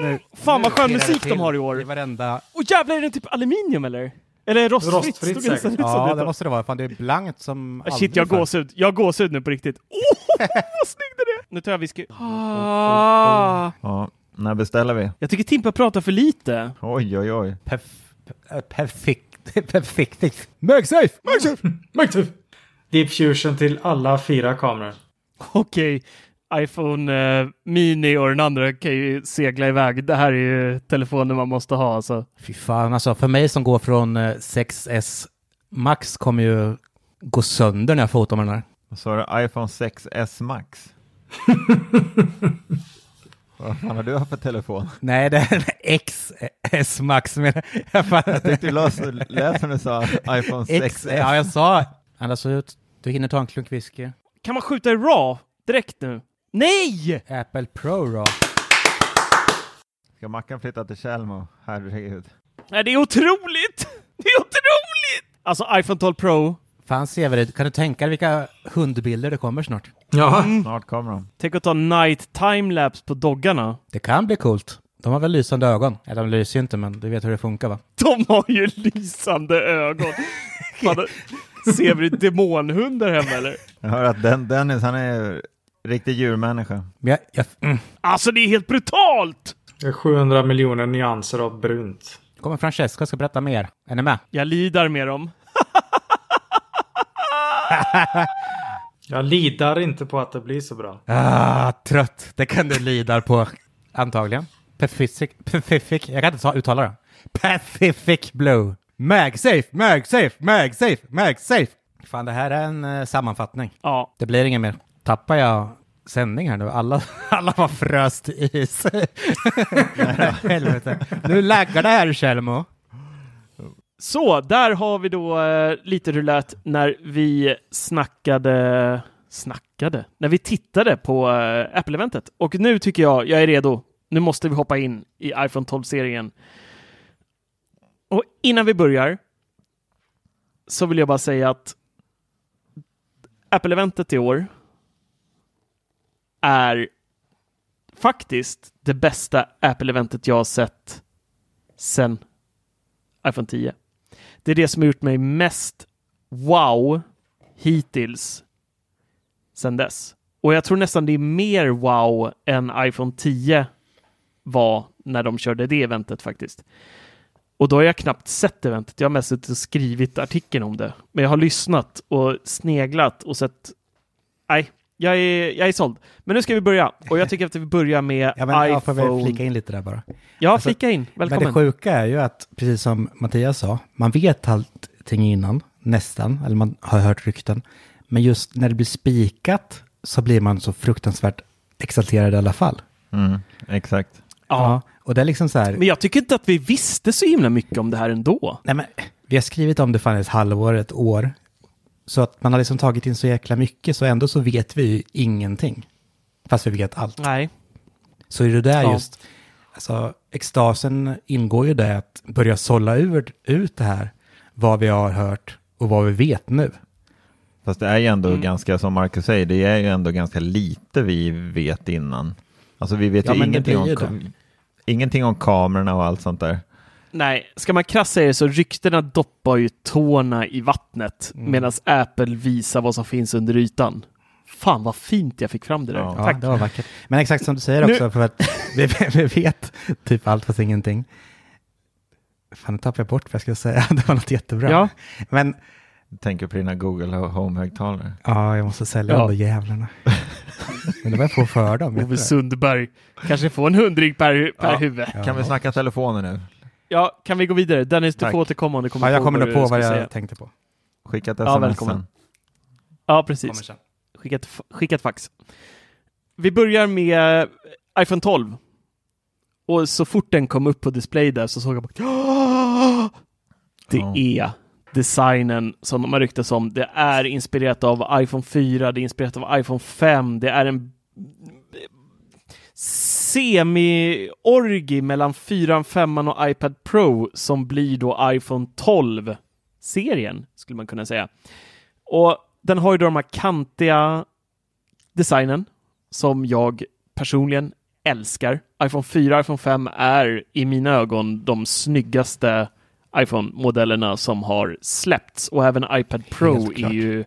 Nu, Fan vad skön musik de har i år. I varenda... Och jävlar, är den typ aluminium eller? Eller rostfritt? Rostfritt säkert. ut Ja, det det måste det vara. Fan, det är blankt som Ah, Shit, jag har gåshud. Jag har gåshud nu på riktigt. Oh, vad snygg den är! Nu tar jag whisky. Ah. Ja, när beställer vi? Jag tycker Timpa pratar för lite. Oj, oj, oj. Perf- eh, Perfekt. Perfekt. Magsafe! Magsafe! Active. Deep Fusion till alla fyra kameror. Okej, iPhone eh, Mini och den andra kan ju segla iväg. Det här är ju telefoner man måste ha alltså. Fy fan, alltså för mig som går från eh, 6S Max kommer ju gå sönder när jag fotar med den här. Vad sa du? iPhone 6S Max? Vad fan har du haft för telefon? Nej, det är en XS Max. Men jag fan, Jag tyckte du läs när du sa iPhone 6S. X, ja, jag sa... Annars ut. Du hinner ta en klunk whisky. Kan man skjuta i RAW direkt nu? Nej! Apple Pro då. Ska Mackan flytta till Tjällmo? Herregud. Nej, det är otroligt! Det är otroligt! Alltså iPhone 12 Pro. Fan Severid, kan du tänka dig vilka hundbilder det kommer snart? Ja. Snart kommer de. Tänk att ta night timelapse på doggarna. Det kan bli coolt. De har väl lysande ögon? Ja, de lyser ju inte, men du vet hur det funkar va? De har ju lysande ögon. Fan, ser vi demonhund där hemma eller? Jag hör att den, Dennis, han är riktig djurmänniska. Men jag, jag mm. Alltså det är helt brutalt! Det är 700 miljoner nyanser av brunt. kommer Francesca ska berätta mer. Är ni med? Jag lider med dem. Jag lidar inte på att det blir så bra. Ah, trött. Det kan du lida på. Antagligen. Pacific, Pacific, jag kan inte ta, uttala det. Pacific Blue. MagSafe, MagSafe, MagSafe, MagSafe. Fan, det här är en eh, sammanfattning. Ja, Det blir inget mer. Tappar jag sändning här nu? Alla, alla var fröst i is. Helvete. Nu laggar det här, Kjellmo. Så, där har vi då eh, lite roulette när vi snackade, snackade, när vi tittade på eh, Apple-eventet. Och nu tycker jag, jag är redo. Nu måste vi hoppa in i iPhone 12-serien. Och innan vi börjar så vill jag bara säga att Apple-eventet i år är faktiskt det bästa Apple-eventet jag har sett sen iPhone 10. Det är det som har gjort mig mest wow hittills sen dess. Och jag tror nästan det är mer wow än iPhone 10 var när de körde det eventet faktiskt. Och då har jag knappt sett eventet. Jag har mest suttit och skrivit artikeln om det. Men jag har lyssnat och sneglat och sett. Nej, jag är, jag är såld. Men nu ska vi börja. Och jag tycker att vi börjar med Ja, men jag får iPhone. flika in lite där bara. Ja, Alltså, flika in. Välkommen. Men det sjuka är ju att, precis som Mattias sa, man vet allting innan, nästan, eller man har hört rykten. Men just när det blir spikat så blir man så fruktansvärt exalterad i alla fall. Mm, exakt. Ja. Och det är liksom så här, Men jag tycker inte att vi visste så himla mycket om det här ändå. nej men, vi har skrivit om det fan ett halvår, ett år. Så att man har liksom tagit in så jäkla mycket, så ändå så vet vi ju ingenting. Fast vi vet allt. Nej. Så är det där Ja. just, alltså extasen ingår ju det att börja sålla ur, ut det här, vad vi har hört och vad vi vet nu. Fast det är ju ändå Mm. ganska, som Marcus säger, det är ju ändå ganska lite vi vet innan. Alltså vi vet Ja, ju ingenting om, ingenting om kamerorna och allt sånt där. Nej, ska man krasst säga det så ryktena doppar ju tårna i vattnet Mm. medan Apple visar vad som finns under ytan. Fan vad fint jag fick fram det där. Ja. Tack. det var vackert. Men exakt som du säger Nu- också, för att vi, vi vet typ allt fast ingenting. Fan, nu tappade jag bort vad jag skulle säga. Det var något jättebra. Ja. Men Jag tänker på dina Google Home-högtalare. ja, jag måste sälja Ja. de där jävlarna. Men det var jag få för dem. Ove? Sundberg. Kanske få en hundring per, per Ja. huvud. Kan vi snacka telefoner nu? Ja, kan vi gå vidare? Dennis, du Tack. får återkomma om du kommer Ja, jag kommer vad nog på ska vad jag säga. tänkte på. Skicka ett Ja, sms välkommen. sen. Ja, precis. Skicka ett, skicka ett fax. Vi börjar med iPhone 12. Och så fort den kom upp på display där så såg jag bara "Åh!" Det Ja. är designen som de har ryktats om. Det är inspirerat av iPhone 4, det är inspirerat av iPhone 5, det är en semi-orgi mellan 4, 5 och iPad Pro som blir då iPhone 12-serien, skulle man kunna säga. Och den har ju då de här kantiga designen som jag personligen älskar. iPhone 4 och iPhone 5 är i mina ögon de snyggaste iPhone-modellerna som har släppts och även iPad Pro är ju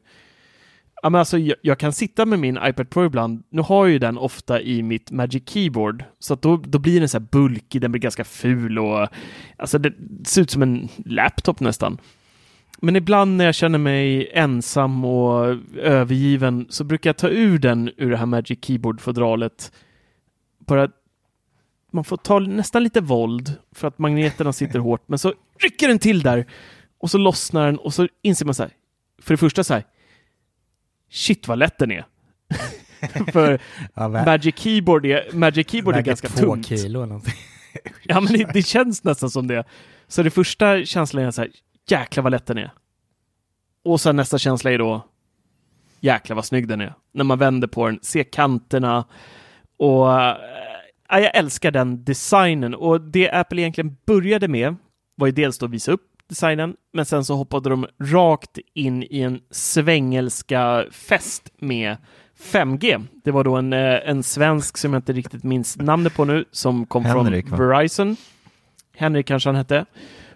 Ja, men alltså, jag, jag kan sitta med min iPad Pro ibland. Nu har jag ju den ofta i mitt Magic Keyboard, så att då, då blir den så här bulkig, den blir ganska ful och alltså det ser ut som en laptop nästan. Men ibland när jag känner mig ensam och övergiven så brukar jag ta ur den ur det här Magic Keyboard-fodralet. Bara man får ta nästan lite våld för att magneterna sitter hårt, men så rycker den till där och så lossnar den och så inser man så här, för det första så här, shit vad lätt den är. för Ja, Magic Keyboard är, Magic Keyboard är ganska två tungt. kilo eller någonting. Ja, men det, det känns nästan som det. Så det första känslan är så här, jäklar vad lätt den är. Och sen nästa känsla är då, jäklar vad snygg den är. När man vänder på den, ser kanterna och äh, jag älskar den designen. Och det Apple egentligen började med var ju dels då att visa upp designen, men sen så hoppade de rakt in i en svängelska fest med 5G. Det var då en, eh, en svensk som jag inte riktigt minns namnet på nu, som kom Henrik, från va? Verizon. Henrik kanske han hette.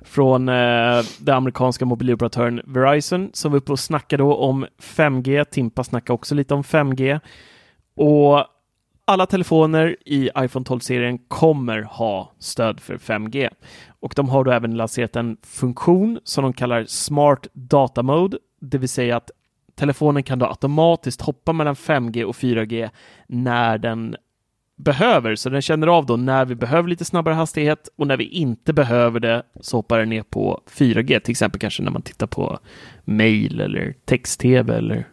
Från eh, den amerikanska mobiloperatören Verizon, som var uppe och snackade då om 5G. Timpa snackade också lite om 5G. Och alla telefoner i iPhone 12-serien kommer ha stöd för 5G. Och de har då även lanserat en funktion som de kallar Smart Data Mode, det vill säga att telefonen kan då automatiskt hoppa mellan 5G och 4G när den behöver. Så den känner av då när vi behöver lite snabbare hastighet och när vi inte behöver det så hoppar den ner på 4G. Till exempel kanske när man tittar på mail eller text-tv eller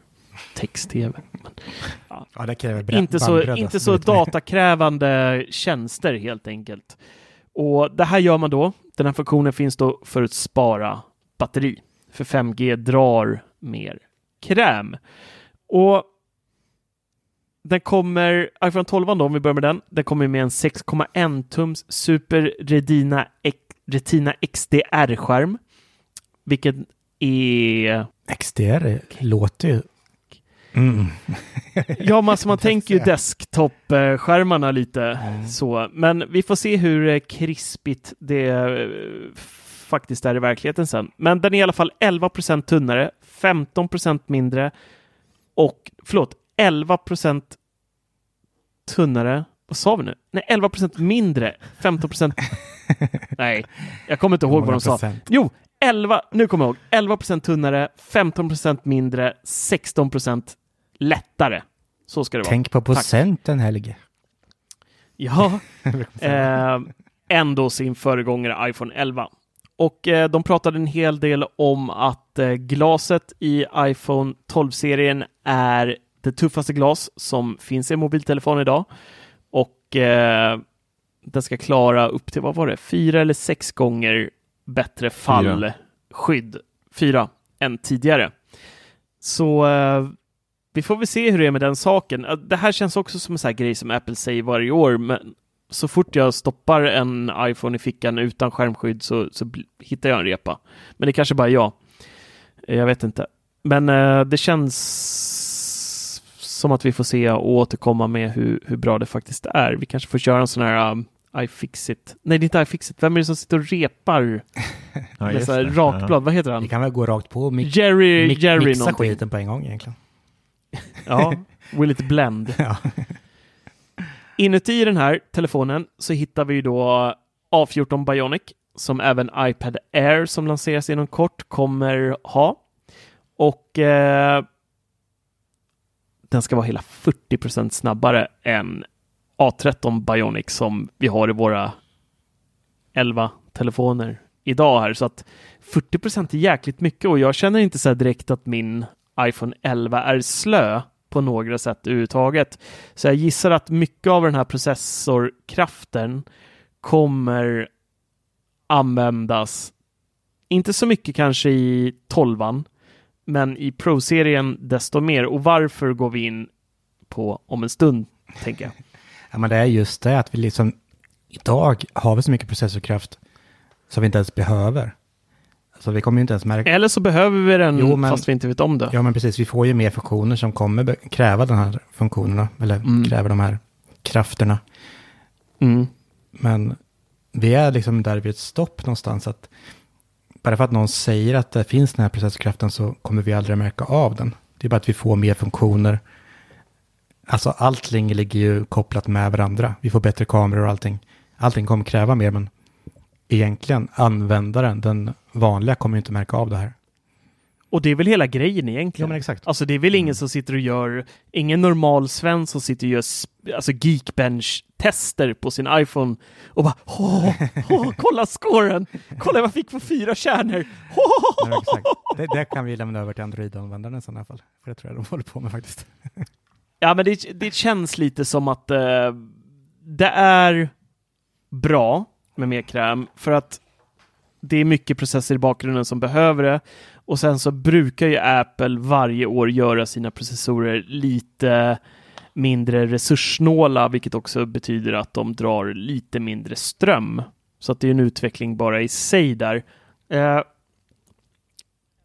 text-tv. Ja, det kräver inte så, inte så datakrävande tjänster helt enkelt. Och det här gör man då. Den här funktionen finns då för att spara batteri. För 5G drar mer kräm. Och den kommer, iPhone 12 då, om vi börjar med den, den kommer med en 6,1 tums Super Retina, Retina XDR-skärm. Vilket är... XDR låter ju... Mm. ja, man, alltså man tänker ju desktop-skärmarna lite mm. så. Men vi får se hur eh, krispigt det eh, faktiskt är i verkligheten sen. Men den är i alla fall 11% tunnare, 15% mindre och förlåt, 11% tunnare. Vad sa vi nu? Nej, 11% mindre. 15% Nej, jag kommer inte ihåg vad de sa. Jo, 11, nu kommer jag ihåg. 11% tunnare, 15% mindre, 16 lättare. Så ska det vara. Tänk på procenten, Helge. Ja, eh, ändå sin föregångare iPhone 11. Och eh, de pratade en hel del om att eh, glaset i iPhone 12-serien är det tuffaste glas som finns i en mobiltelefon idag. Och eh, den ska klara upp till, vad var det, fyra eller sex gånger bättre fallskydd. Fyra. fyra än tidigare. Så eh, vi får väl se hur det är med den saken. Det här känns också som en sån här grej som Apple säger varje år, men så fort jag stoppar en iPhone i fickan utan skärmskydd så, så hittar jag en repa. Men det kanske bara är jag. Jag vet inte. Men eh, det känns som att vi får se och återkomma med hur, hur bra det faktiskt är. Vi kanske får köra en sån här um, iFixit. Nej, det är inte iFixit. Vem är det som sitter och repar ja, med så här rakblad? Ja. Vad heter han? Det kan väl gå rakt på och mi Jerry, mi Jerry mixa någonting. skiten på en gång egentligen. Ja, will it blend? ja. Inuti den här telefonen så hittar vi då A14 Bionic som även iPad Air som lanseras inom kort kommer ha. Och eh, den ska vara hela 40% snabbare än A13 Bionic som vi har i våra 11 telefoner idag här. Så att 40% är jäkligt mycket och jag känner inte så direkt att min iPhone 11 är slö på några sätt överhuvudtaget. Så jag gissar att mycket av den här processorkraften kommer användas, inte så mycket kanske i 12 men i Pro-serien desto mer. Och varför går vi in på om en stund, tänker jag. ja, men det är just det att vi liksom idag har vi så mycket processorkraft som vi inte ens behöver. Så vi kommer inte ens märka... Eller så behöver vi den jo, men, fast vi inte vet om det. Ja, men precis. Vi får ju mer funktioner som kommer kräva de här funktionerna. Eller mm. kräver de här krafterna. Mm. Men vi är liksom där vid ett stopp någonstans. Att bara för att någon säger att det finns den här processorkraften så kommer vi aldrig märka av den. Det är bara att vi får mer funktioner. Alltså allting ligger ju kopplat med varandra. Vi får bättre kameror och allting. Allting kommer kräva mer, men egentligen användaren, den vanliga, kommer inte märka av det här. Och det är väl hela grejen egentligen. Ja, men exakt. Alltså det är väl ingen mm. som sitter och gör, ingen normal svensk som sitter och gör alltså Geekbench-tester på sin iPhone och bara åh, åh, kolla scoren, kolla vad jag fick på fyra kärnor. Ja, exakt. Det, det, kan vi lämna över till Android-användaren i sådana fall, för det tror jag de håller på med faktiskt. ja, men det, det känns lite som att uh, det är bra med mer kräm för att det är mycket processer i bakgrunden som behöver det och sen så brukar ju Apple varje år göra sina processorer lite mindre resurssnåla, vilket också betyder att de drar lite mindre ström. Så att det är en utveckling bara i sig där. Eh,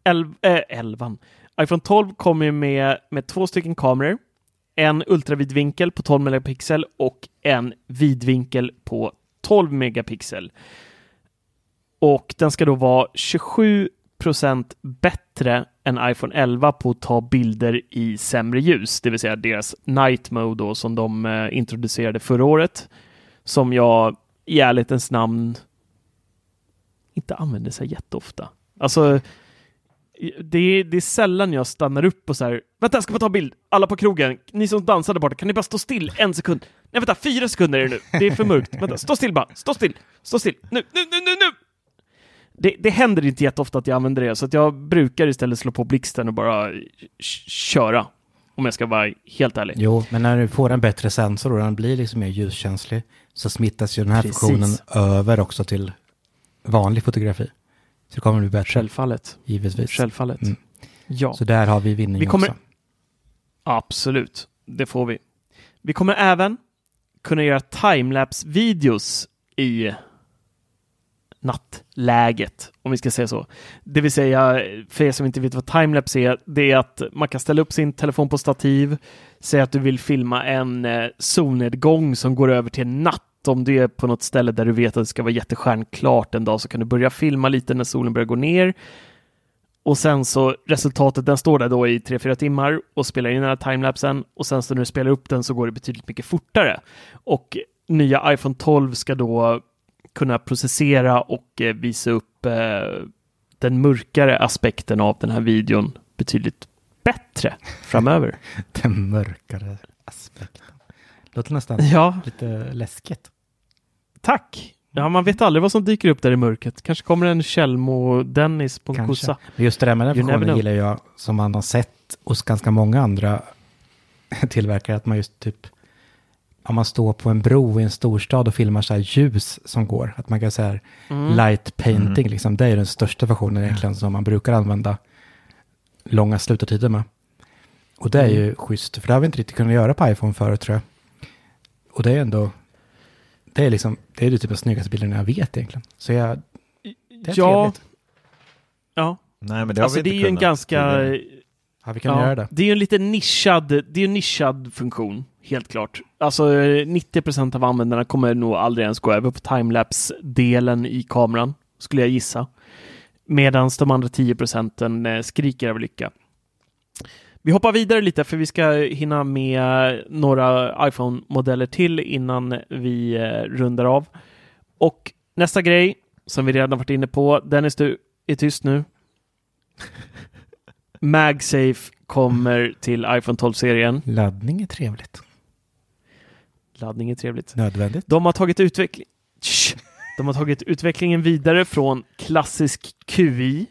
elv, eh, elvan. iPhone 12 kommer med, med två stycken kameror. En ultravidvinkel på 12 megapixel och en vidvinkel på 12 megapixel. Och den ska då vara 27 procent bättre än iPhone 11 på att ta bilder i sämre ljus, det vill säga deras night mode då, som de eh, introducerade förra året, som jag i ärlighetens namn inte använder sig jätteofta. Alltså, det är, det är sällan jag stannar upp och så här, vänta jag ska bara ta bild, alla på krogen, ni som dansade borta, kan ni bara stå still en sekund? Nej vänta, fyra sekunder är det nu, det är för mörkt, vänta, stå still bara, stå still, stå still, nu, nu, nu, nu, nu! Det, det händer inte jätteofta att jag använder det, så att jag brukar istället slå på blixten och bara köra. Om jag ska vara helt ärlig. Jo, men när du får en bättre sensor och den blir liksom mer ljuskänslig så smittas ju den här Precis. funktionen över också till vanlig fotografi. Så det kommer bli bättre. Självfallet. Givetvis. Självfallet. Mm. Ja, Så där har vi vinning Vi kommer- också. absolut. Det får vi. Vi kommer även kunna göra timelapse-videos i nattläget, om vi ska säga så. Det vill säga, för er som inte vet vad timelapse är, det är att man kan ställa upp sin telefon på stativ, säga att du vill filma en eh, solnedgång som går över till natt. Om du är på något ställe där du vet att det ska vara jättestjärnklart en dag så kan du börja filma lite när solen börjar gå ner. Och sen så resultatet, den står där då i 3-4 timmar och spelar in den här timelapsen och sen så när du spelar upp den så går det betydligt mycket fortare. Och nya iPhone 12 ska då kunna processera och eh, visa upp eh, den mörkare aspekten av den här videon betydligt bättre framöver. Den mörkare aspekten. Låter nästan Ja, lite läskigt. Tack! Ja, man vet aldrig vad som dyker upp där i mörkret. Kanske kommer en Kjellmo-Dennis på en Kanske. kossa. Men just det där med den funktionen know. gillar jag som man har sett hos ganska många andra tillverkare. Att man just typ, om man står på en bro i en storstad och filmar så här ljus som går. Att man kan säga Mm. light painting, liksom. det är den största funktionen egentligen som man brukar använda långa slutartider med. Och det är ju schysst, för det har vi inte riktigt kunnat göra på iPhone förut tror jag. Och det är ändå, det är liksom, det är typ den snyggaste bilden jag vet egentligen. Så jag, det är ja, trevligt. ja. Nej, men det har alltså vi det är inte ju en kunnat ganska... Har vi kunnat Ja, göra det? det är ju en lite nischad, det är en nischad funktion, helt klart. Alltså eh, 90% av användarna kommer nog aldrig ens gå över på timelapse-delen i kameran, skulle jag gissa. Medan de andra 10 procenten eh, skriker av lycka. Vi hoppar vidare lite för vi ska hinna med några iPhone-modeller till innan vi eh, rundar av. Och nästa grej som vi redan varit inne på, Dennis du är tyst nu. MagSafe kommer till iPhone 12-serien. Laddning är trevligt. Laddning är trevligt. Nödvändigt. De har tagit utveckling... De har tagit utvecklingen vidare från klassisk QI.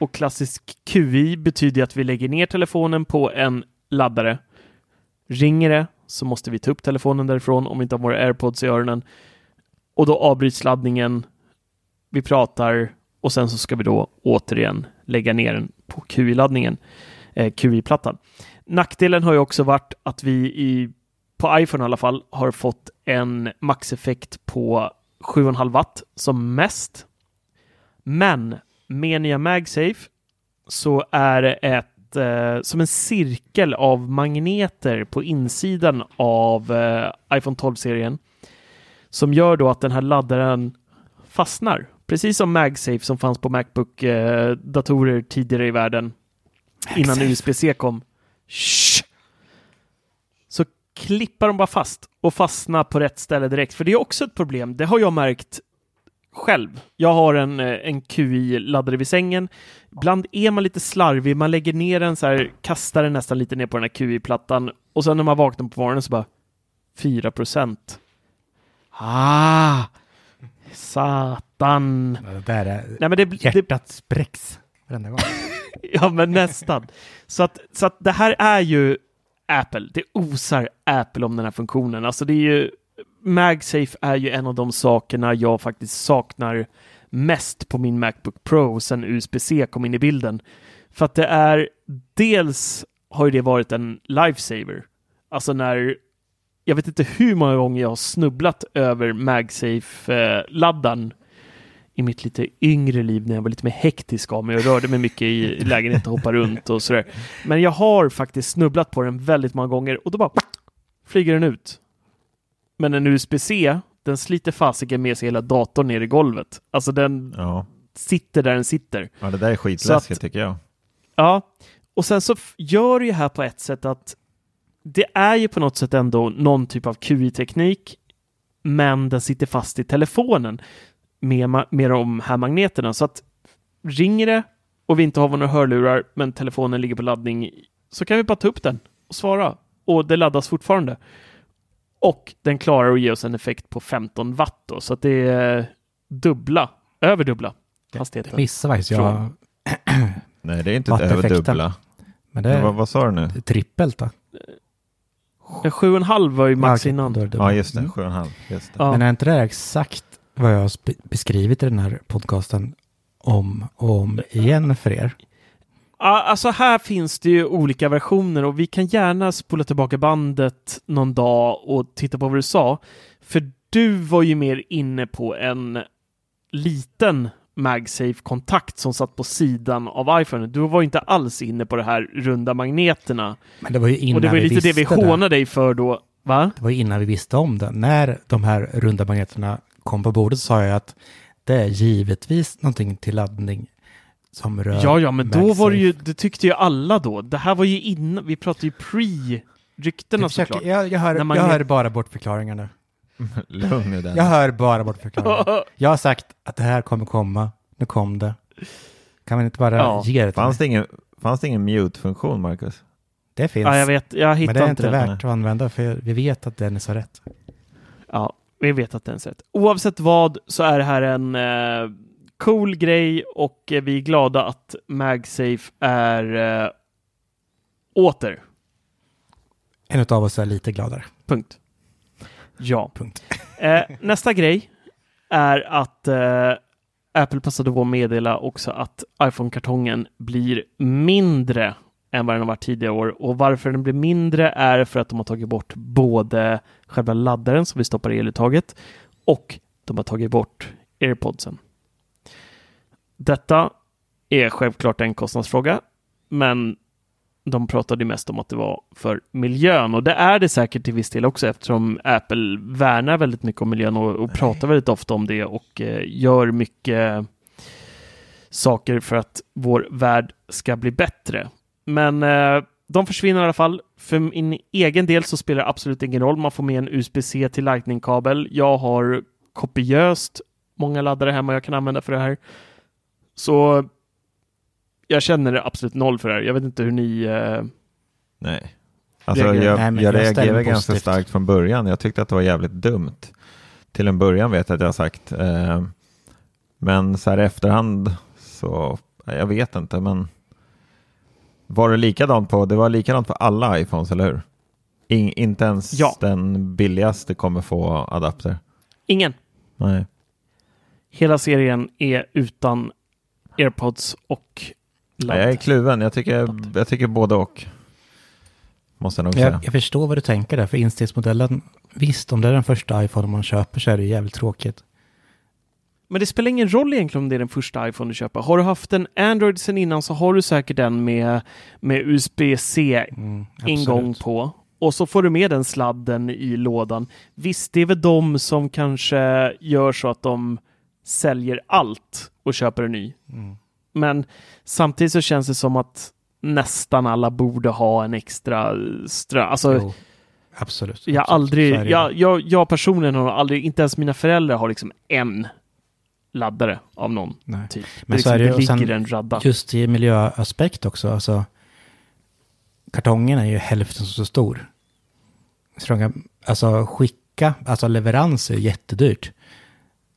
Och klassisk QI betyder att vi lägger ner telefonen på en laddare. Ringer det så måste vi ta upp telefonen därifrån om vi inte har våra airpods i öronen. Och då avbryts laddningen. Vi pratar och sen så ska vi då återigen lägga ner den på QI-laddningen, eh, QI-plattan. Nackdelen har ju också varit att vi i, på iPhone i alla fall har fått en maxeffekt på 7,5 watt som mest. Men med nya MagSafe så är det ett, eh, som en cirkel av magneter på insidan av eh, iPhone 12-serien som gör då att den här laddaren fastnar. Precis som MagSafe som fanns på Macbook-datorer tidigare i världen innan USB-C kom. Shh! Så klippar de bara fast och fastnar på rätt ställe direkt. För det är också ett problem. Det har jag märkt själv. Jag har en, eh, en QI-laddare vid sängen. Ibland är man lite slarvig. Man lägger ner den så här, kastar den nästan lite ner på den här QI-plattan och sen när man vaknar på morgonen så bara 4 procent. Ah! Satan! Det där är, Nej, men det, det, hjärtat spräcks varenda gång. Ja, men nästan. Så att, så att det här är ju Apple. Det osar Apple om den här funktionen. Alltså det är ju MagSafe är ju en av de sakerna jag faktiskt saknar mest på min Macbook Pro sen USB-C kom in i bilden. För att det är dels har ju det varit en lifesaver. Alltså när jag vet inte hur många gånger jag har snubblat över MagSafe-laddaren i mitt lite yngre liv när jag var lite mer hektisk av mig och rörde mig mycket i lägenheten och hoppade runt och sådär. Men jag har faktiskt snubblat på den väldigt många gånger och då bara flyger den ut. Men en USB-C, den sliter fasiken med sig hela datorn ner i golvet. Alltså den Ja. sitter där den sitter. ja, det där är skitläskigt att- tycker jag. Ja, och sen så gör det ju här på ett sätt att det är ju på något sätt ändå någon typ av QI-teknik, men den sitter fast i telefonen med, med de här magneterna. Så att ringer det och vi inte har några hörlurar, men telefonen ligger på laddning, så kan vi bara ta upp den och svara. Och det laddas fortfarande. Och den klarar att ge oss en effekt på 15 watt då, så att det är dubbla, över dubbla hastigheten. Missar faktiskt jag. Nej, det är inte Watteffekten. över dubbla. Men det är vad, vad sa du nu? trippelt då. En 7,5 var ju max okej, innan. det Ja, just det. Mm. 7,5. Just det. Ja. Men är inte det exakt vad jag har beskrivit i den här podcasten om och om igen för er? Alltså här finns det ju olika versioner och vi kan gärna spola tillbaka bandet någon dag och titta på vad du sa. För du var ju mer inne på en liten MagSafe-kontakt som satt på sidan av iPhone. Du var inte alls inne på det här runda magneterna. Men det var ju innan och det var ju lite det vi hånade dig för då. Va? Det var ju innan vi visste om det. När de här runda magneterna kom på bordet sa jag att det är givetvis någonting till laddning som rör Ja, ja, men då MagSafe. var det ju, det tyckte ju alla då. Det här var ju innan, vi pratade ju pre-ryktena Jag, försöker, såklart. jag, jag, hör, jag hör bara bortförklaringar nu. Lugn nu den. Jag hör bara bortförklaringar. Jag har sagt att det här kommer komma. Nu kom det. Kan man inte bara Ja. ge det Fanns det ingen, fanns det ingen mute-funktion, Marcus? Det finns. Ja, jag vet, jag men hittar det är inte den. värt att använda för vi vet att den är så rätt. Ja, vi vet att den är rätt. Oavsett vad så är det här en eh, cool grej och eh, vi är glada att MagSafe är eh, åter. En av oss är lite gladare. Punkt. Ja. Punkt. Eh, nästa grej är att eh, Apple passade på att meddela också att iPhone-kartongen blir mindre än vad den har varit tidigare år. Och varför den blir mindre är för att de har tagit bort både själva laddaren som vi stoppar i eluttaget och de har tagit bort airpodsen. Detta är självklart en kostnadsfråga, men de pratade mest om att det var för miljön och det är det säkert till viss del också eftersom Apple värnar väldigt mycket om miljön och, och pratar väldigt ofta om det och eh, gör mycket saker för att vår värld ska bli bättre. Men eh, de försvinner i alla fall. För min egen del så spelar det absolut ingen roll. Man får med en USB-C till Lightning-kabel. Jag har kopiöst många laddare hemma jag kan använda för det här. Så jag känner det absolut noll för det här. Jag vet inte hur ni... Eh, Nej. Alltså, Reagerar- jag, Nej, men jag reagerade ganska positivt. starkt från början. Jag tyckte att det var jävligt dumt. Till en början vet jag att jag har sagt. Eh, men så här i efterhand så, jag vet inte, men var det likadant på, det var likadant på alla iPhones, eller hur? In, inte ens Ja. den billigaste kommer få adapter. ingen. Nej. Hela serien är utan airpods och ladd. Nej, jag är kluven. Jag tycker, jag tycker både och. Måste jag nog säga. jag, jag förstår vad du tänker där, för instegsmodellen, visst om det är den första iPhone man köper så är det jävligt tråkigt. Men det spelar ingen roll egentligen om det är den första iPhone du köper. Har du haft en Android sen innan så har du säkert den med, med USB-C Mm, på. Och så får du med den sladden i lådan. Visst, det är väl de som kanske gör så att de säljer allt och köper en ny. Mm. Men samtidigt så känns det som att nästan alla borde ha en extra strö. Alltså, Jo, absolut. jag absolut. aldrig, jag, jag, jag personligen har aldrig, inte ens mina föräldrar har liksom en laddare av någon Nej. typ. Men det, så är är det liksom, det ligger en radda. Just i miljöaspekt också, alltså kartongen är ju hälften så stor. Alltså skicka, alltså leverans är jättedyrt.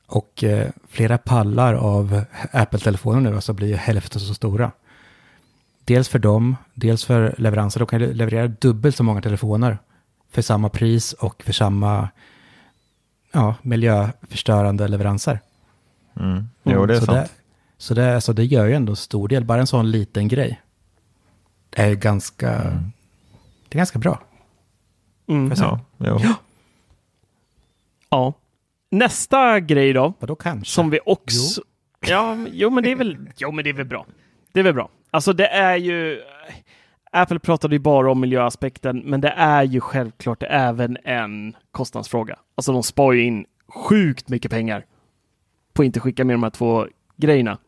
Och eh, flera pallar av Apple-telefoner nu alltså blir ju hälften så stora. Dels för dem, dels för leveranser. De kan leverera dubbelt så många telefoner för samma pris och för samma ja, miljöförstörande leveranser. Mm. Jo, det är så sant. Det, så det, alltså det gör ju ändå en stor del. Bara en sån liten grej är ju ganska, Mm. det är ganska bra. Mm. Får jag säga. Ja, jo. Ja. Nästa grej då, Vadå kanske? som vi också... Ja, men- jo men det är väl, jo men det är väl bra. Det är väl bra. Alltså det är ju... Apple pratade ju bara om miljöaspekten, men det är ju självklart även en kostnadsfråga. Alltså de spar ju in sjukt mycket pengar på att inte skicka med de här två grejerna.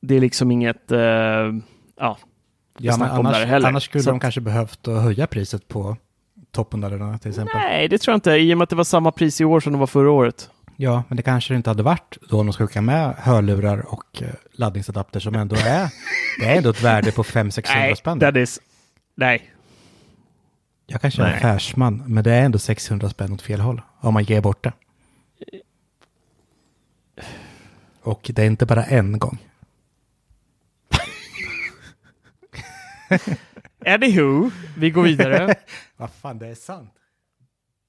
Det är liksom inget... eh, ja, ja, annars, annars skulle Så de kanske behövt att höja priset på toppmodellerna till exempel. Nej, det tror jag inte. I och med att det var samma pris i år som det var förra året. Ja, men det kanske det inte hade varit då om de ska skicka med hörlurar och eh, laddningsadapter som ändå är, det är ändå ett värde på 500-600 Nej, spänn. Dennis. Nej. Jag kanske är Nej. affärsman, men det är ändå 600 spänn åt fel håll om man ger bort det. Och det är inte bara en gång. Anywho, vi går vidare. Vad fan, det är sant.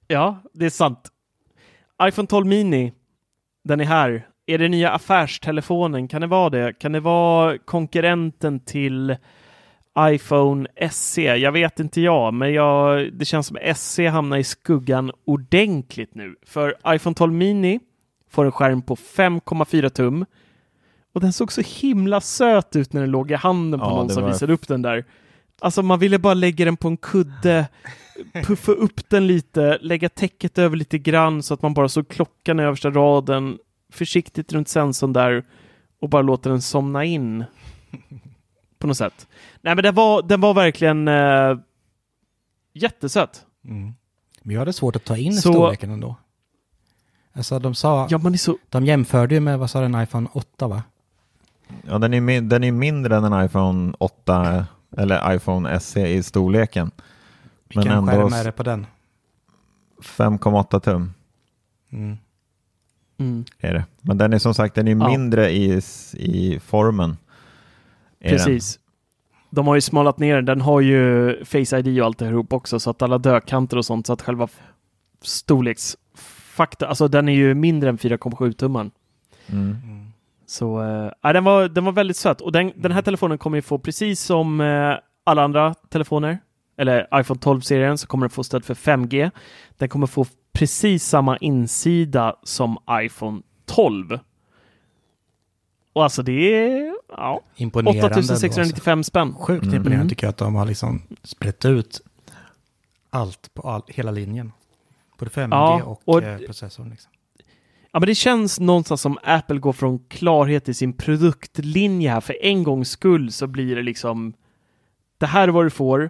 Ja, det är sant. iPhone 12 Mini, den är här. Är det nya affärstelefonen? Kan det vara det? Kan det vara konkurrenten till iPhone SE? Jag vet inte jag, men jag, det känns som SE hamnar i skuggan ordentligt nu. För iPhone 12 Mini får en skärm på 5,4 tum och den såg så himla söt ut när den låg i handen på Ja, någon som var- visade upp den där. Alltså man ville bara lägga den på en kudde, puffa upp den lite, lägga täcket över lite grann så att man bara såg klockan i översta raden, försiktigt runt sensorn där och bara låta den somna in. På något sätt. Nej men den var, den var verkligen eh, jättesöt. Mm. Men jag hade svårt att ta in Så- storleken ändå. Alltså de sa, Ja, man är så... de jämförde ju med, vad sa den, iPhone 8 va? Ja, den är, den är mindre än en iPhone 8 eller iPhone SE i storleken. Men Vilken ändå skärm är det på den? 5,8 tum Mm. Mm, är det. Men den är som sagt den är Ja. mindre i, i formen. är den. precis. De har ju smalat ner den. Har ju Face ID och allt det ihop också så att alla dödkanter och sånt så att själva storleksfakta, alltså den är ju mindre än 4,7 tumman. Mm. Så äh, ja, den, var, den var väldigt söt och den, den här telefonen kommer ju få precis som eh, alla andra telefoner eller iPhone 12-serien så kommer den få stöd för 5G. Den kommer få precis samma insida som iPhone 12. Och alltså det är ja, Imponerande. ändå, alltså. 8695 spänn. Sjukt Mm. imponerande Mm. tycker jag att de har liksom sprätt ut allt på all, hela linjen. Både 5G Ja, och, och- eh, processorn. Liksom. Ja, men det känns någonstans som Apple går från klarhet i sin produktlinje här. För en gångs skull så blir det liksom det här är vad du får.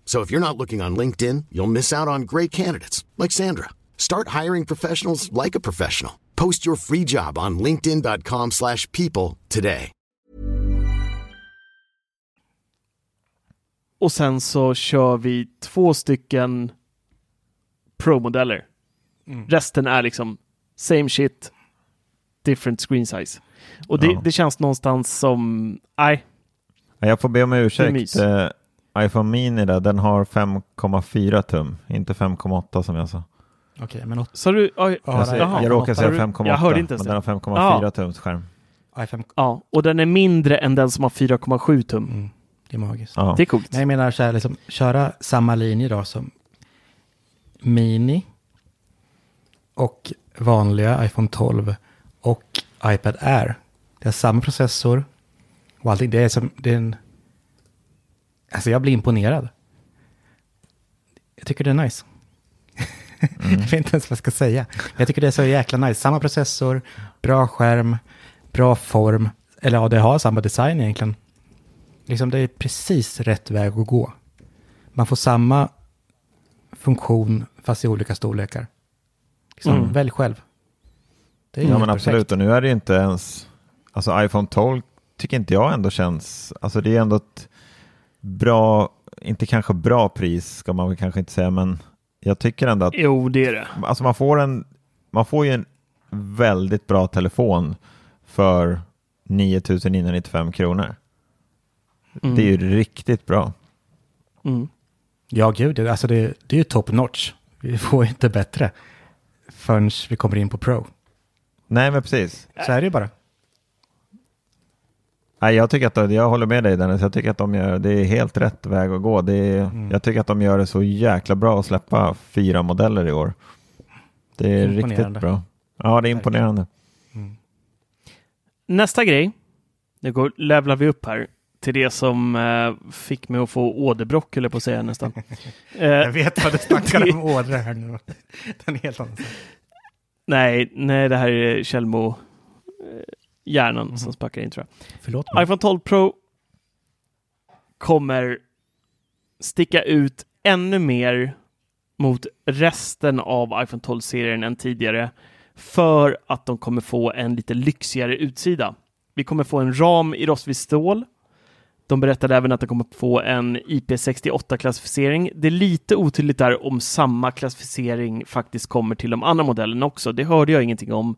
So if you're not looking on LinkedIn, you'll miss out on great candidates like Sandra. Start hiring professionals like a professional. Post your free job on linkedin.com/people slash people today. Och sen så kör vi två stycken Pro-modeller. Mm. Resten är liksom same shit, different screen size. Och det, Ja. det känns någonstans som, nej, Ja, Jag får be om Det är ursäkt. iPhone Mini där, den har 5,4 tum, inte 5,8 som jag sa. Okej, men åt- sa du? Oj, Ja, jag, säger, jaha. jag råkar säga du- 5,8, Jag hörde inte ens men den har 5,4 tums skärm. Ja, och den är mindre än den som har 4,7 tum. mm, det är magiskt. Ja. Det är coolt. Nej, jag menar så här, liksom, köra samma linje då som Mini och vanliga iPhone 12 och iPad Air. Det är samma processor och allting. Det är som, det är en... Alltså jag blir imponerad. Jag tycker det är nice. jag vet inte ens vad jag ska säga. Jag tycker det är så jäkla nice. Samma processor, bra skärm, bra form. Eller ja, det har samma design egentligen. Liksom det är precis rätt väg att gå. Man får samma funktion fast i olika storlekar. Liksom, Mm. Välj själv. Det är Ja ju men perfekt. absolut, och nu är det inte ens, alltså iPhone 12 tycker inte jag ändå känns, alltså det är ändå ett bra, inte kanske bra pris ska man väl kanske inte säga, men jag tycker ändå att, Jo, det är det. alltså man får en, man får ju en väldigt bra telefon för 9995 kronor. Mm. Det är ju riktigt bra. Mm. Ja, gud, det- alltså det, det är ju top notch. Vi får inte bättre förrän vi kommer in på Pro. Nej, men precis. Så är det ju bara. Nej, jag, tycker att, jag håller med dig Dennis. Jag tycker att de gör, det är helt rätt väg att gå. Det är, Mm. Jag tycker att de gör det så jäkla bra att släppa fyra modeller i år. Det är riktigt bra. Ja, det är imponerande. Nästa grej, nu går, levlar vi upp här till det som eh, fick mig att få åderbråck, eller på att säga nästan. Eh, Jag vet vad du snackar det- om ådror här nu. Den är helt annan. Nej, nej, det här är Kjellmo hjärnan som sparkar in tror jag. Förlåt mig. iPhone 12 Pro kommer sticka ut ännu mer mot resten av iPhone 12-serien än tidigare för att de kommer få en lite lyxigare utsida. Vi kommer få en ram i rostfritt stål. De berättade även att de kommer få en IP68-klassificering. Det är lite otydligt där om samma klassificering faktiskt kommer till de andra modellerna också. Det hörde jag ingenting om.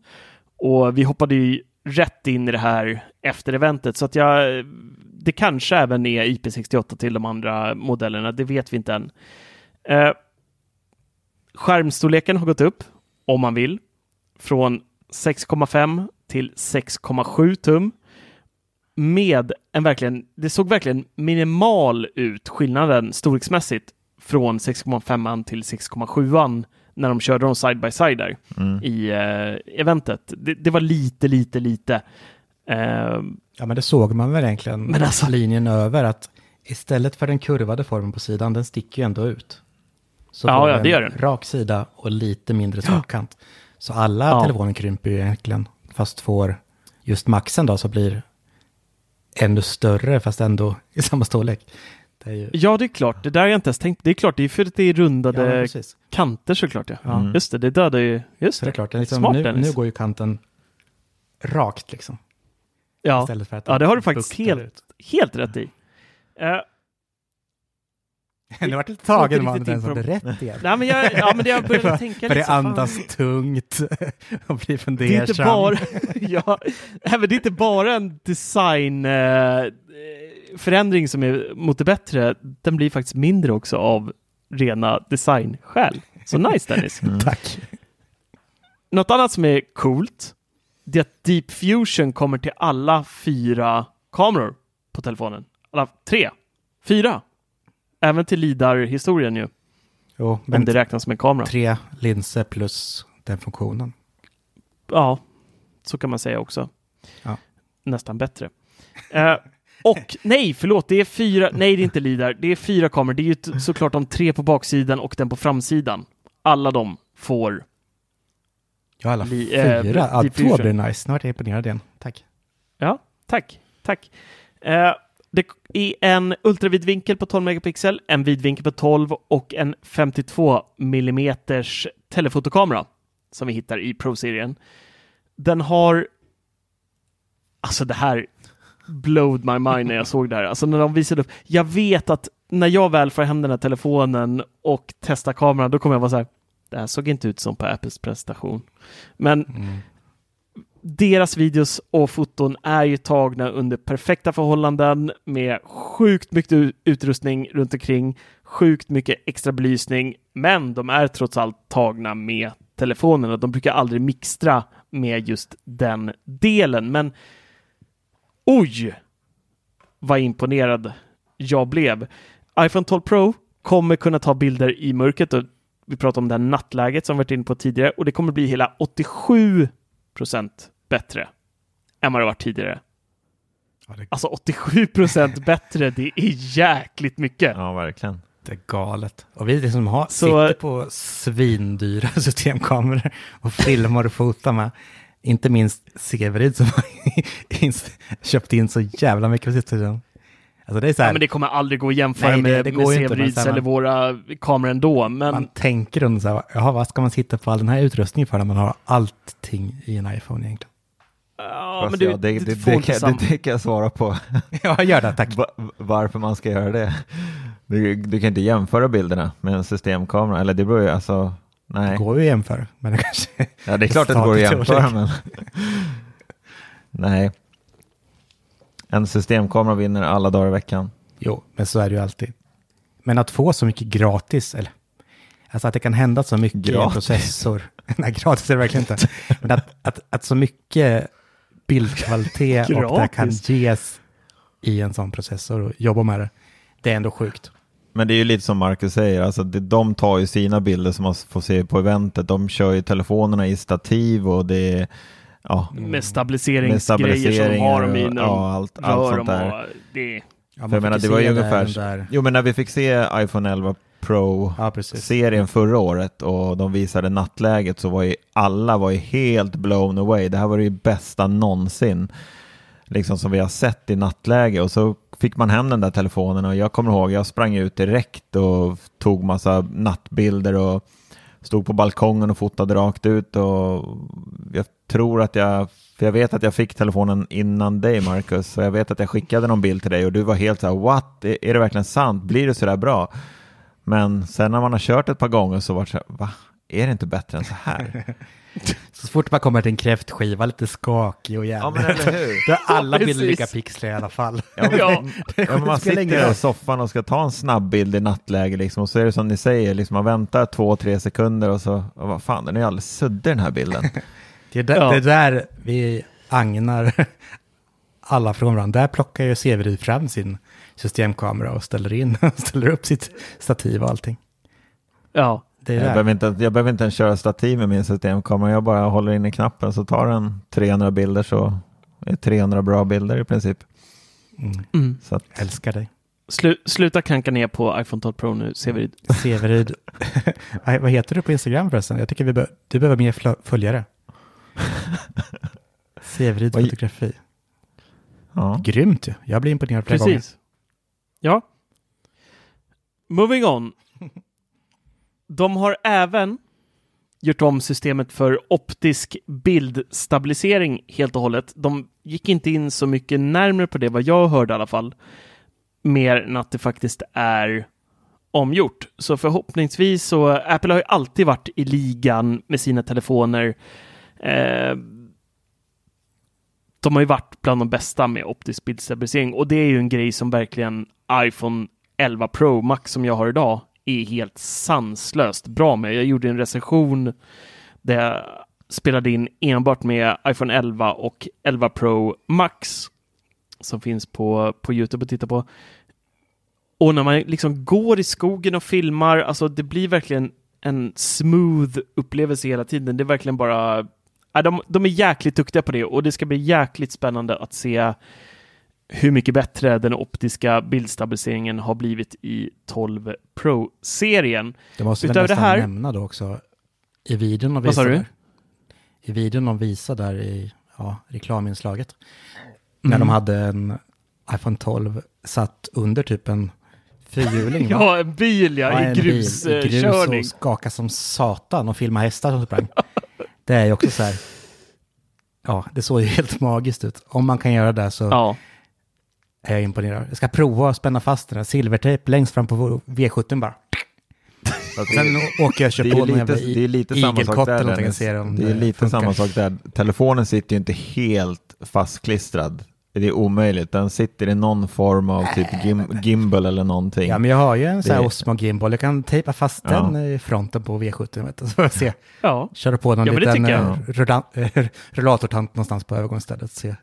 Och vi hoppade ju rätt in i det här efter eventet, så att jag, det kanske även är IP68 till de andra modellerna, det vet vi inte än. Eh, skärmstorleken har gått upp, om man vill, från 6,5 till 6,7 tum. Med en verkligen, det såg verkligen minimal ut skillnaden storleksmässigt från 6,5 till 6,7 när de körde dem side by side där Mm. i eh, eventet. Det, det var lite, lite, lite. Eh, Ja, men det såg man väl egentligen Men alltså- linjen över att istället för den kurvade formen på sidan, den sticker ju ändå ut. Så Ja, ja, det en gör den. rak sida och lite mindre topkant. Så alla Ja. telefoner krymper ju egentligen, fast får just maxen då så blir ännu större, fast ändå i samma storlek. Det ju... ja, det är klart. Det där har jag inte ens tänkt. Det är klart, det är för att det är Ja, rundade precis. kanter såklart. Ja. Ja. Just det, det dödar ju... Just Så det är klart, det är liksom, Smart, nu, Dennis. nu går ju kanten rakt liksom. ja. Istället för att ja, det har du faktiskt helt, ut. helt rätt i. Eh, Nu vart lite tagen man den på hade rätt igen. nej, men jag, ja, men jag började tänka lite det så, fan. andas tungt och blir Det är fundersam. inte bara, ja, nej, men det är inte bara en design eh, förändring som är mot det bättre. Den blir faktiskt mindre också av rena designskäl. Så nice Dennis. Tack. Något annat som är coolt, det är att Deep Fusion kommer till alla fyra kameror på telefonen. Alla tre. Fyra. Även till LIDAR-historien ju, Jo, om men det räknas som en kamera. tre linser plus den funktionen. Ja, så kan man säga också. Ja. Nästan bättre. Eh, och nej, förlåt, det är fyra, nej det är inte LIDAR, det är fyra kameror. Det är ju såklart de tre på baksidan och den på framsidan. Alla de får, Ja, alla Li- eh, fyra. Ja, Deep två blir nice. Nu vart jag imponerad igen. Tack. ja, tack, tack. Eh, det är en ultravidvinkel på 12 megapixel, en vidvinkel på 12 och en 52 millimeters telefotokamera som vi hittar i Pro-serien. Den har Alltså det här blowed my mind när jag såg det här. Alltså när de visade upp. Jag vet att när jag väl får hem den här telefonen och testar kameran, då kommer jag vara så här. Det här såg inte ut som på Apples presentation. Men deras videos och foton är ju tagna under perfekta förhållanden med sjukt mycket utrustning runt omkring, sjukt mycket extra belysning, men de är trots allt tagna med telefonen och de brukar aldrig mixtra med just den delen. Men oj, vad imponerad jag blev. iPhone 12 Pro kommer kunna ta bilder i mörkret och vi pratar om det här nattläget som vi varit inne på tidigare och det kommer bli hela 87 procent bättre än vad det varit tidigare. Ja, det, Alltså 87 procent bättre, det är jäkligt mycket. Ja, verkligen. det är galet. Och vi liksom har, Så- sitter på svindyra systemkameror och filmar och fotar med. Inte minst Severid som har ins- köpt in så jävla mycket på sitt system. Alltså det är så här, Ja, men det kommer aldrig gå att jämföra Nej, det- med, det med Severids man- eller våra kameror ändå. Men man tänker under så här, jaha, vad ska man sitta på all den här utrustningen för när man har allting i en iPhone egentligen? ja, Fast men du, ja, det, det, det, kan, det, det kan jag svara på. Ja, gör det, tack. Va- varför man ska göra det. Du, du kan inte jämföra bilderna med en systemkamera, eller det beror ju alltså, Det nej. går ju att jämföra, men det kanske... Ja, det är klart att det går att jämföra, men nej. En systemkamera vinner alla dagar i veckan. Jo, men så är det ju alltid. Men att få så mycket gratis, eller alltså att det kan hända så mycket i en Gratis? processor. Nej, gratis är det verkligen inte. Men att, att, att så mycket bildkvalitet och det kan Gratis? ges i en sån processor och jobba med det, det är ändå sjukt. Men det är ju lite som Marcus säger, alltså det, de tar ju sina bilder som man får se på eventet. De kör ju telefonerna i stativ och det är ja, Med stabiliseringsgrejer Med stabilisering som de har dem i ja, de allt- allt sånt där. Och det, Ja, För jag menar, det var ju ungefär... Där. Jo, men när vi fick se iPhone 11 Pro-serien Ja, förra året och de visade nattläget så var ju alla var ju helt blown away. Det här var det ju bästa någonsin liksom som vi har sett i nattläge och så fick man hem den där telefonen och jag kommer ihåg, jag sprang ut direkt och tog massa nattbilder och stod på balkongen och fotade rakt ut och jag tror att jag, för jag vet att jag fick telefonen innan dig Marcus, så jag vet att jag skickade någon bild till dig och du var helt så här, what, är det verkligen sant, blir det så där bra? Men sen när man har kört ett par gånger så var det så här, va, är det inte bättre än så här? Så fort man kommer till en kräftskiva, lite skakig och Ja jävlig. men eller hur? Då är alla Ja, bilder lika pixliga i alla fall. Ja, men, Ja. ja, men man sitter där i soffan och ska ta en snabb bild i nattläge liksom, och så är det som ni säger, liksom, man väntar två, tre sekunder och så, och vad fan, den är alldeles suddig den här bilden. Det är där, Ja. det är där vi agnar alla från varandra. Där plockar ju Severud fram sin systemkamera och ställer in ställer upp sitt stativ och allting. ja. Jag behöver, inte, jag behöver inte ens köra stativ med min systemkamera, jag bara håller in i knappen så tar den 300 bilder så är 300 bra bilder i princip. Mm. Mm. Så att, Älskar dig. Slu, sluta kranka ner på iPhone 12 Pro nu, Severid. Severud, vad vad heter du på Instagram förresten? Jag tycker vi bör, du behöver mer följare. Severud Oj. fotografi. ja. Grymt ju. Jag blir imponerad flera gånger. Precis. Ja. Moving on. De har även gjort om systemet för optisk bildstabilisering helt och hållet. De gick inte in så mycket närmare på det, vad jag hörde i alla fall. Mer än att det faktiskt är omgjort. Så förhoppningsvis så, Apple har ju alltid varit i ligan med sina telefoner. Eh, de har ju varit bland de bästa med optisk bildstabilisering och det är ju en grej som verkligen iPhone 11 Pro Max som jag har idag är helt sanslöst bra med. Jag gjorde en recension där jag spelade in enbart med iPhone 11 och 11 Pro Max som finns på, på Youtube att titta på. Och när man liksom går i skogen och filmar, alltså det blir verkligen en smooth upplevelse hela tiden. Det är verkligen bara Äh, de, de är jäkligt duktiga på det och det ska bli jäkligt spännande att se hur mycket bättre den optiska bildstabiliseringen har blivit i 12 Pro-serien. Det måste vi Utöver nästan det här- nämna då också. I videon de visar där. I videon de visar där i ja, reklaminslaget. Mm. När de hade en iPhone 12 satt under typ en fyrhjuling. Ja, en bil ja, en i bil i grus gruskörning. och skaka som satan och filma hästar som sprang. det är ju också så här. Ja, det såg ju helt magiskt ut. Om man kan göra det så Ja, är jag imponerad. Jag ska prova att spänna fast den här silvertejp längst fram på V17 bara. Så Sen åker jag och kör på är någon jävla det är lite samma sak där. eller ser om Det är lite funkar. samma sak där. Telefonen sitter ju inte helt fastklistrad. Det är omöjligt. Den sitter i någon form av typ gim, gimbal eller någonting. Ja, men jag har ju en sån här Det- Osmo Gimbal. Jag kan tejpa fast Ja. den i fronten på V70. Vet du, så får jag se. ja. Köra på någon Ja, liten eh, rulla- rullatortant någonstans på övergångsstället. Se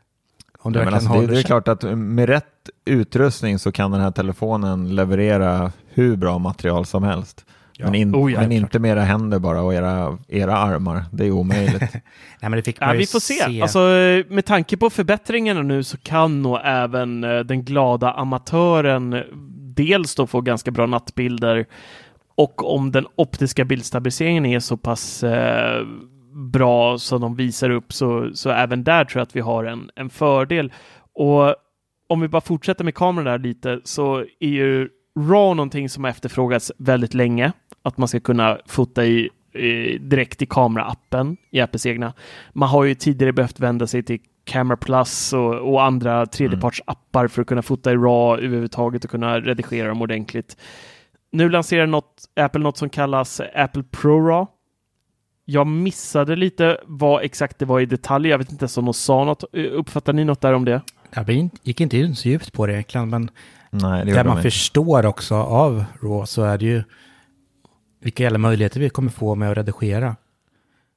om det Ja, men alltså, det, det är klart att med rätt utrustning så kan den här telefonen leverera hur bra material som helst. Ja. Men, in, Oh ja, men inte med era händer bara och era, era armar. Det är omöjligt. Nej, men det fick Ja, man vi får se. Alltså, med tanke på förbättringarna nu så kan nog även eh, den glada amatören eh, dels då få ganska bra nattbilder och om den optiska bildstabiliseringen är så pass eh, bra som de visar upp så, så även där tror jag att vi har en, en fördel. Och om vi bara fortsätter med kameran där lite så är ju RAW någonting som har efterfrågats väldigt länge. Att man ska kunna fota i, i, direkt i kameraappen i Apples egna. Man har ju tidigare behövt vända sig till Camera Plus och, och andra tredjepartsappar för att kunna fota i RAW överhuvudtaget och kunna redigera dem ordentligt. Nu lanserar något, Apple något som kallas Apple Pro RAW. Jag missade lite vad exakt det var i detalj. Jag vet inte ens om de sa något. Uppfattar ni något där om det? Jag gick inte in så djupt på det egentligen, men Nej, det det gjorde man inte. förstår också av RAW så är det ju vilka jävla möjligheter vi kommer få med att redigera.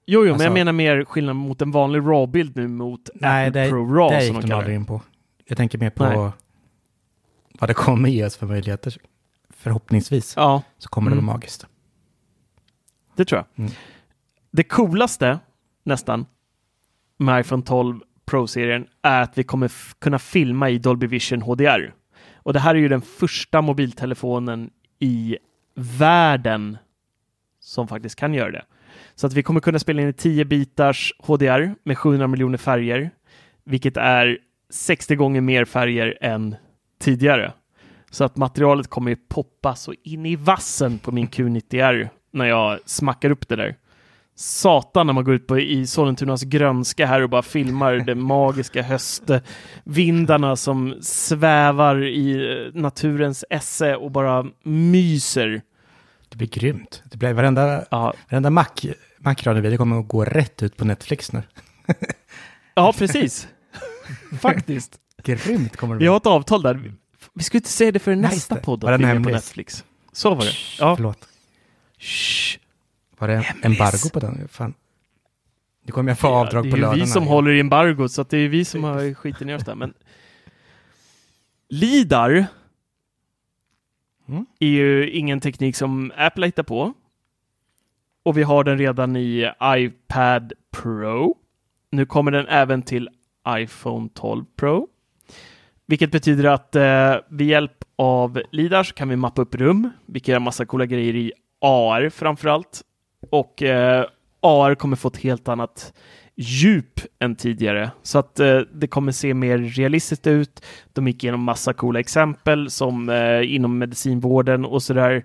Jo, jo, men Alltså- jag menar mer skillnad mot en vanlig RAW-bild nu mot Nej, Apple det, Pro RAW det som gick de aldrig det. in på. Jag tänker mer på Nej. vad det kommer ge oss för möjligheter. Förhoppningsvis Ja, så kommer det Mm. vara magiskt. det tror jag. Mm. Det coolaste, nästan, med iPhone 12 Pro-serien är att vi kommer kunna filma i Dolby Vision HDR. Och det här är ju den första mobiltelefonen i världen som faktiskt kan göra det. Så att vi kommer kunna spela in i 10 bitars HDR med 700 miljoner färger, vilket är 60 gånger mer färger än tidigare. Så att materialet kommer ju poppa så in i vassen på min Q90R när jag smackar upp det där. Satan när man går ut på, i Sollentunas grönska här och bara filmar de magiska höstvindarna som svävar i naturens esse och bara myser. Det blir grymt. Det blir varenda, Ja, varenda Mac, Mac-radio kommer att gå rätt ut på Netflix nu. ja precis. Faktiskt. Grymt kommer det Vi bli. har ett avtal där. Vi ska inte säga det för nästa det. podd att vi är på? Netflix. Så var det. Ja. Förlåt. Shh. Var det Hemlis. embargo på den? Fan. Nu kommer jag få Ja, avdrag på Det är ju vi som här. håller i embargot, så att det är vi som har skiten ner oss där. Men LIDAR Mm. är ju ingen teknik som Apple hittar på. Och vi har den redan i iPad Pro. Nu kommer den även till iPhone 12 Pro. Vilket betyder att eh, med hjälp av LIDAR så kan vi mappa upp rum, vilket är en massa coola grejer i AR framför allt. Och eh, AR kommer få ett helt annat djup än tidigare. Så att eh, det kommer se mer realistiskt ut. De gick igenom massa coola exempel som eh, inom medicinvården och sådär.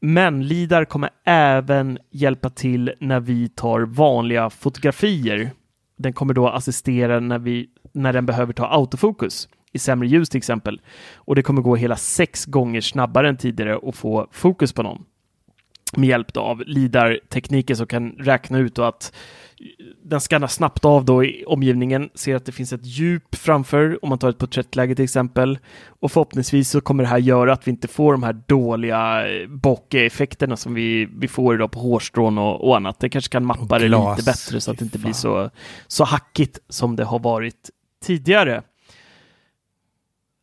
Men LIDAR kommer även hjälpa till när vi tar vanliga fotografier. Den kommer då assistera när, vi, när den behöver ta autofokus i sämre ljus till exempel. Och det kommer gå hela sex gånger snabbare än tidigare att få fokus på någon med hjälp av LIDAR-tekniken som kan räkna ut att den skannar snabbt av då i omgivningen, ser att det finns ett djup framför om man tar ett porträttläge till exempel. Och förhoppningsvis så kommer det här göra att vi inte får de här dåliga eh, bokeh-effekterna som vi, vi får idag på hårstrån och, och annat. Det kanske kan mappa det lite bättre så att det inte blir så, så hackigt som det har varit tidigare.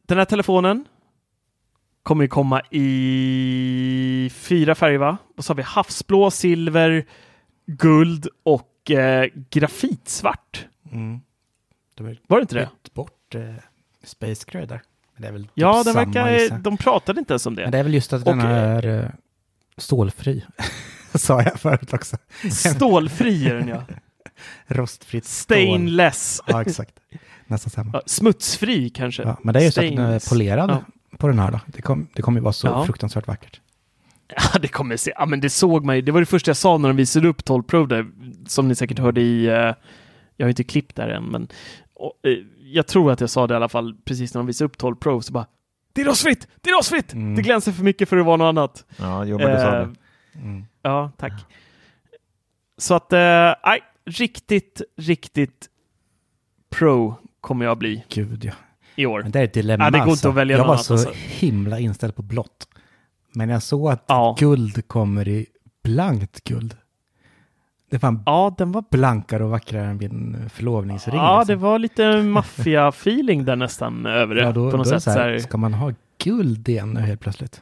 Den här telefonen kommer ju komma i fyra färger, va? Och så har vi havsblå, silver, guld och eh, grafitsvart. Mm. De Var det inte det? bort eh, Space Gray där. Men det är väl typ Ja, den verkar, gissar jag. de pratade inte ens om Men det. det är väl just att den Och, eh, är eh, stålfri. Sa jag förut också. Stålfri är den ja. Rostfritt stål. Stainless. Ja, exakt. Nästan samma. Ja, smutsfri kanske. Ja, men det är ju så att den är polerad Ja. På den här då. Det, kom, det kommer ju vara så Ja. fruktansvärt vackert. Ja, det kommer se. Ja, men det såg man ju. Det var det första jag sa när de visade upp 12 Pro där, som ni säkert hörde i, eh, jag har inte klippt där än, men och, eh, jag tror att jag sa det i alla fall precis när de visade upp 12 Pro, så bara det är rostfritt! Det är rostfritt! Mm. Det glänser för mycket för att vara något annat. Ja, jo, men du sa Eh, det. Mm. Ja, tack. Så att, eh, nej, riktigt, riktigt pro kommer jag bli Gud ja. I år. Men det är ett dilemma Ja, det går inte alltså. att välja Jag var så alltså. himla inställd på blått. Men jag såg att Ja. guld kommer i blankt guld. Det fan Ja, den var blankare och vackrare än min förlovningsring. Ja, liksom. det var lite maffia-feeling där nästan över det. Ja, då, på något det sätt. så Så här, här, Ska man ha guld igen nu helt plötsligt?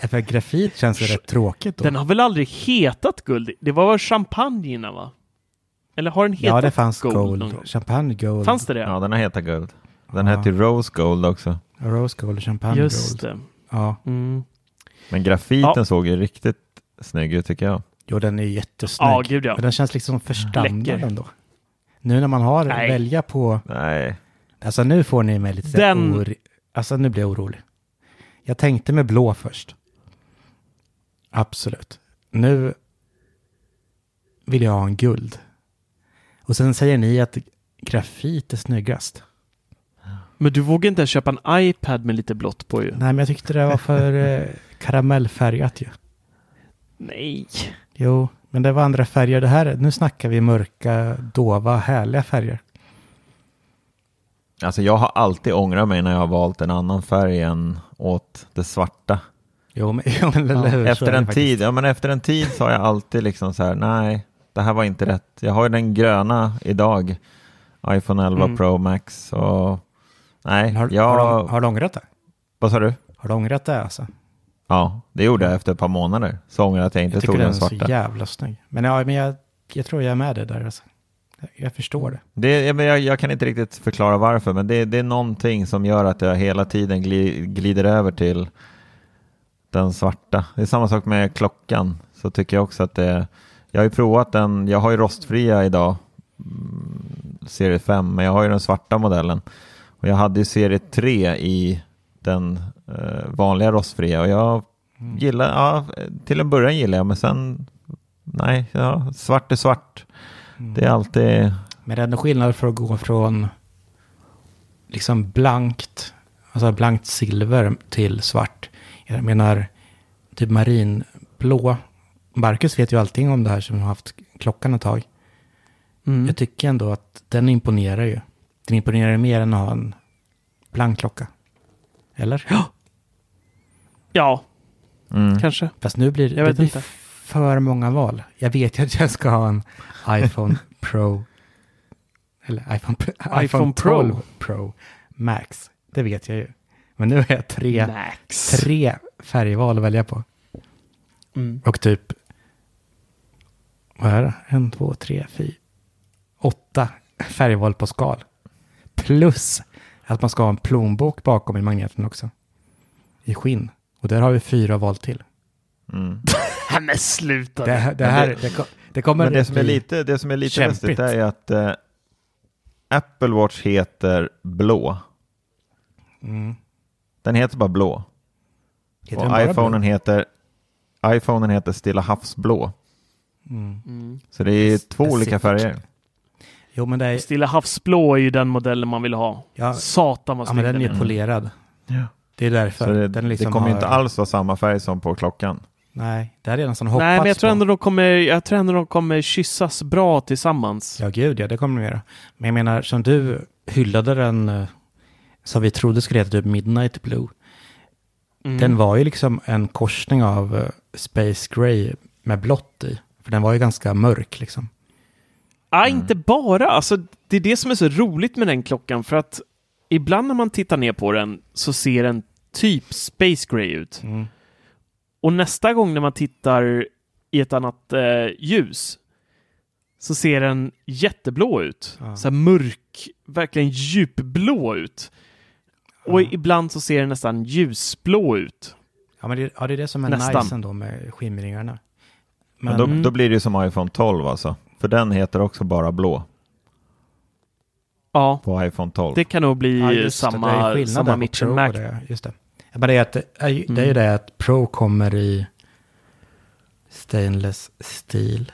För grafit känns ju rätt tråkigt då. Den har väl aldrig hetat guld? Det var champagne innan va? Eller har den hetat ja, det fanns gold? gold. Champagne gold. Fanns det det? Ja, den har hetat guld. Den Ja. hette Rose Gold också. Rose gold och champagne Just gold. det. Ja, Mm. Men grafiten Ja. såg ju riktigt snygg ut tycker jag. jo den är jättesnygg. Ja, gud ja. Men den känns liksom för standard ändå. Nu när man har Nej. välja på, Nej, alltså nu får ni mig lite Den- or... Alltså nu blir jag orolig. Jag tänkte med blå först. Absolut. Nu vill jag ha en guld. Och sen säger ni att grafit är snyggast. Men du vågar inte ens köpa en iPad med lite blått på ju? Nej, men jag tyckte det var för eh, karamellfärgat ju. Nej. Jo, men det var andra färger. Det här, nu snackar vi mörka, dova, härliga färger. Alltså jag har alltid ångrat mig när jag har valt en annan färg än åt det svarta. Jo, men, jo, men? Så Efter en tid, ja men efter en tid så har jag alltid liksom så här, nej, det här var inte rätt. Jag har ju den gröna idag, iPhone 11 Mm. Pro Max och nej, Har, jag, har, du, har du ångrat det? vad sa du? Har du ångrat det alltså? Ja, det gjorde jag efter ett par månader. Så ångrar jag att jag inte Jag tycker tog den den är så svarta. jävla snygg. Men, ja, men jag, jag tror jag är med dig där alltså. Jag, jag förstår det. Det, jag, jag, jag kan inte riktigt förklara varför, men det, det är någonting som gör att jag hela tiden gli, glider över till den svarta. Det är samma sak med klockan, så tycker jag också att det Jag har ju provat den, jag har ju rostfria idag, mm, serie 5, men jag har ju den svarta modellen. Och jag hade ju serie 3 i den eh, vanliga rostfria och jag gillar, ja, till en början gillar jag, men sen nej, ja, svart är svart. Det är alltid Men det är ändå skillnad för att gå från liksom blankt, alltså blankt silver till svart. Jag menar, typ marinblå. Marcus vet ju allting om det här som har haft klockan ett tag. Mm. Jag tycker ändå att den imponerar ju. Den imponerar mer än att ha en blank klocka. Eller? Ja. Ja, mm. kanske. Fast nu blir Jag det vet blir inte. för många val. Jag vet ju att jag ska ha en iPhone Pro. Eller iPhone, iPhone, iPhone Pro. 12 Pro Max. Det vet jag ju. Men nu har jag tre, Max. tre färgval att välja på. Mm. Och typ, vad är det? En, två, tre, fyra, åtta färgval på skal. Plus att man ska ha en plånbok bakom i magneten också. I skinn. Och där har vi fyra val till. Mm. Men sluta. Det, det här, det- det, ko- det kommer Men det som är lite, det som är lite kämpigt. lustigt är att eh, Apple Watch heter blå. Mm. Den heter bara blå. Heter och iPhonen blå? heter iPhonen heter Stilla havsblå. Mm. Mm. Så det är två Specific. olika färger. Jo, men det är, Stilla havsblå är ju den modellen man vill ha. ja, Satan vad ja, men snygg den är den polerad. Ja. Det är därför. Så det, den liksom det kommer har- inte alls vara samma färg som på klockan. Nej, det hade jag nästan hoppats Nej, men jag tror på. ändå de kommer, jag tror ändå de kommer kyssas bra tillsammans. Ja, gud ja, det kommer de göra. Men jag menar, som du hyllade den, eh, som vi trodde skulle heta typ Midnight Blue. Mm. Den var ju liksom en korsning av eh, Space Gray med blått i. För den var ju ganska mörk liksom. Ja, inte bara. Alltså, det är det som är så roligt med den klockan, för att ibland när man tittar ner på den så ser den typ Space Gray ut. Mm. Och nästa gång när man tittar i ett annat eh, ljus så ser den jätteblå ut. Ja. Så mörk, verkligen djupblå ut. Och Ja. ibland så ser den nästan ljusblå ut. Ja, men det, ja, det är det som är Nästan. nice ändå med skimringarna. Men, då, Mm. då blir det ju som iPhone 12 alltså. För den heter också bara blå Ja, på iPhone 12. det kan nog bli Ja, just det, samma, skillnad samma där på Mitch Pro and Mac. Det, just det. Ja, Men det är, att, det är, ju- det är ju Mm. det att Pro kommer i stainless steel.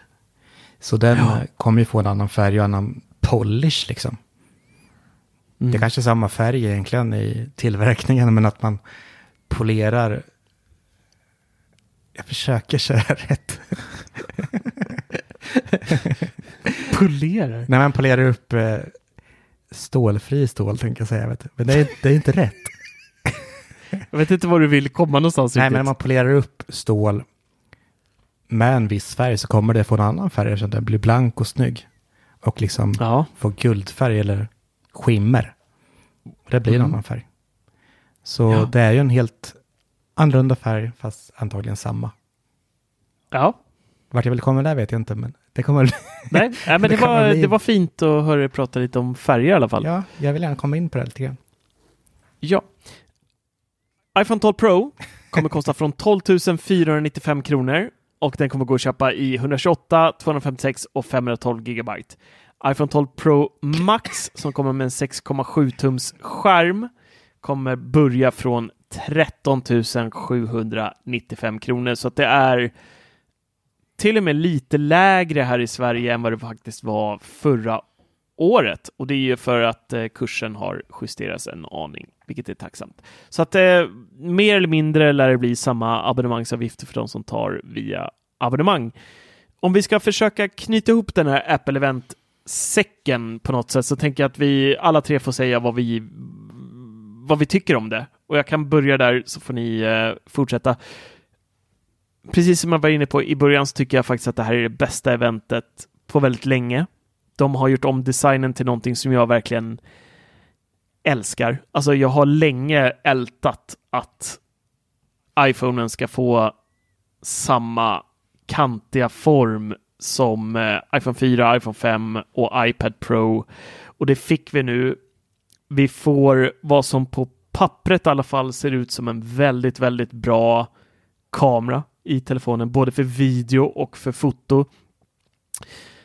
Så den Ja. kommer ju få en annan färg och annan polish liksom. Mm. Det är kanske är samma färg egentligen i tillverkningen, men att man polerar. Jag försöker köra rätt. polerar. När man polerar upp eh, stålfri stål, tänker jag säga. Vet du. Men det är, det är inte rätt. Jag vet inte var du vill komma någonstans Nej, riktigt. men när man polerar upp stål med en viss färg så kommer det få en annan färg så att den blir blank och snygg. Och liksom Ja, få guldfärg eller skimmer. Och det blir en Mm. annan färg. Så Ja. det är ju en helt annorlunda färg, fast antagligen samma. ja. Vart jag vill komma där vet jag inte, men det kommer. Nej, nej men Det det, var, det var fint att höra dig prata lite om färger i alla fall. Ja, jag vill gärna komma in på det lite grann. Ja. iPhone 12 Pro kommer kosta från 12 495 kronor och den kommer gå att köpa i 128, 256 och 512 gigabyte. iPhone 12 Pro Max som kommer med en 6,7 tums skärm kommer börja från 13 795 kronor så att det är till och med lite lägre här i Sverige än vad det faktiskt var förra året och det är ju för att eh, kursen har justerats en aning, vilket är tacksamt. Så att eh, mer eller mindre lär det bli samma abonnemangsavgifter för de som tar via abonnemang. Om vi ska försöka knyta ihop den här Apple Event säcken på något sätt så tänker jag att vi alla tre får säga vad vi, vad vi tycker om det. Och jag kan börja där så får ni eh, fortsätta. Precis som jag var inne på i början så tycker jag faktiskt att det här är det bästa eventet på väldigt länge. De har gjort om designen till någonting som jag verkligen älskar. Alltså jag har länge ältat att iPhonen ska få samma kantiga form som eh, iPhone 4, iPhone 5 och iPad Pro. Och det fick vi nu. Vi får vad som på pappret i alla fall ser ut som en väldigt, väldigt bra kamera i telefonen, både för video och för foto.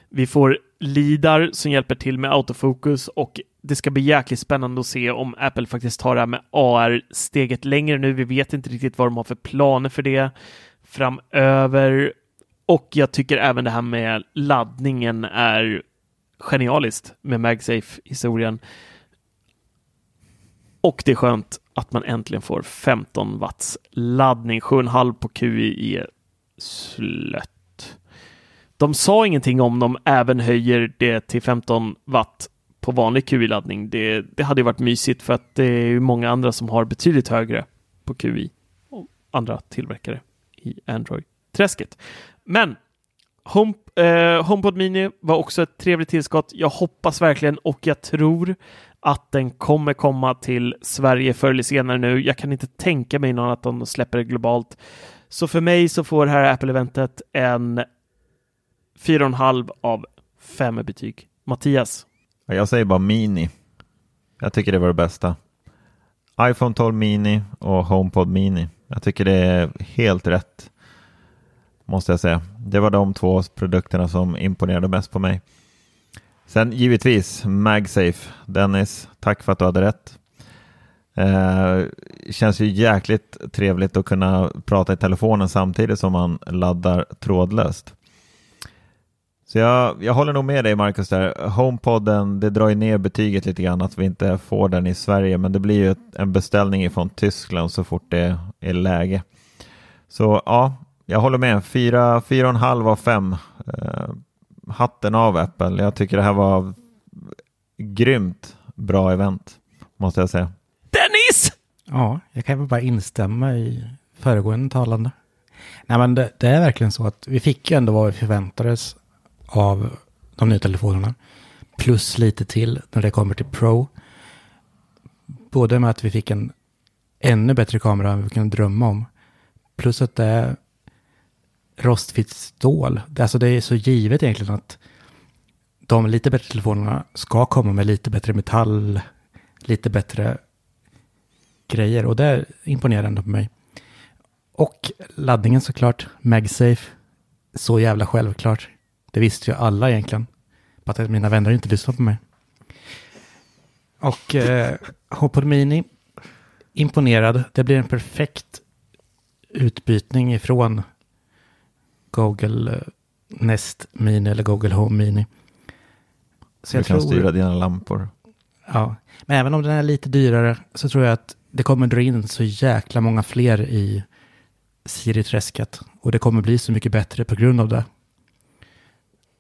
Vi får LIDAR som hjälper till med autofokus och det ska bli jäkligt spännande att se om Apple faktiskt tar det här med AR steget längre nu. Vi vet inte riktigt vad de har för planer för det framöver. Och jag tycker även det här med laddningen är genialiskt med MagSafe-historien. Och det är skönt att man äntligen får 15 watts laddning. 7,5 på QI är slött. De sa ingenting om de även höjer det till 15 watt på vanlig QI-laddning. Det, det hade varit mysigt för att det är många andra som har betydligt högre på QI och andra tillverkare i Android-träsket. Men Home, eh, HomePod Mini var också ett trevligt tillskott. Jag hoppas verkligen och jag tror att den kommer komma till Sverige förr eller senare nu. Jag kan inte tänka mig någon att de släpper det globalt. Så för mig så får det här Apple-eventet en 4,5 av 5 betyg. Mattias? Jag säger bara Mini. Jag tycker det var det bästa. iPhone 12 Mini och HomePod Mini. Jag tycker det är helt rätt. Måste jag säga. Det var de två produkterna som imponerade mest på mig. Sen givetvis MagSafe. Dennis, tack för att du hade rätt. Eh, känns ju jäkligt trevligt att kunna prata i telefonen samtidigt som man laddar trådlöst. Så jag, jag håller nog med dig Marcus där. HomePodden, det drar ju ner betyget lite grann att vi inte får den i Sverige, men det blir ju en beställning från Tyskland så fort det är läge. Så ja, jag håller med. Fyra, fyra och en halv av fem. Eh, hatten av Apple. Jag tycker det här var grymt bra event, måste jag säga. Dennis! Ja, jag kan väl bara instämma i föregående talande. Nej, men det, det är verkligen så att vi fick ju ändå vad vi förväntades av de nya telefonerna. Plus lite till när det kommer till Pro. Både med att vi fick en ännu bättre kamera än vi kunde drömma om. Plus att det är rostfritt stål. Alltså det är så givet egentligen att de lite bättre telefonerna ska komma med lite bättre metall, lite bättre grejer. Och det imponerar ändå på mig. Och laddningen såklart, MagSafe, så jävla självklart. Det visste ju alla egentligen. Bara att mina vänner inte lyssnar på mig. Och eh, HomePod Mini, imponerad. Det blir en perfekt utbytning ifrån Google eh, Nest Mini eller Google Home Mini. Så du kan tror, styra dina lampor. Ja, men även om den är lite dyrare så tror jag att det kommer dra in så jäkla många fler i Siri-träsket. Och det kommer bli så mycket bättre på grund av det.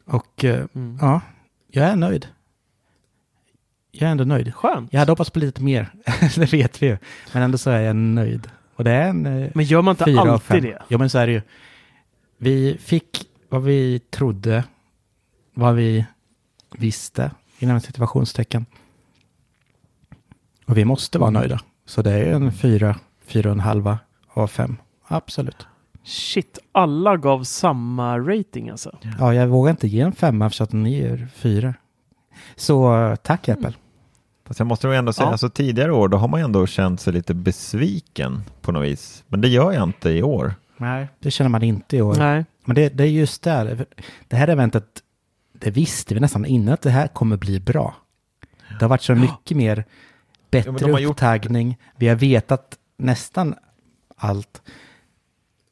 Och eh, mm. ja, jag är nöjd. Jag är ändå nöjd. Skönt. Jag hade hoppats på lite mer, det vet vi ju. Men ändå så är jag nöjd. Och det är en eh, Men gör man inte alltid det? Ja, men så är det ju. Vi fick vad vi trodde, vad vi visste, inom situationstecken. Och vi måste vara nöjda. Så det är en fyra, fyra och en halva av fem. Absolut. Shit, alla gav samma rating alltså? Ja, jag vågar inte ge en femma för att ni ger fyra. Så tack Apple. Mm. Fast jag måste nog ändå säga, ja. alltså tidigare år då har man ändå känt sig lite besviken på något vis. Men det gör jag inte i år. Nej, det känner man inte i år. Nej. Men det, det är just där, det här eventet, det visste vi nästan innan att det här kommer bli bra. Det har varit så mycket mer bättre ja, upptagning. Gjort... Vi har vetat nästan allt.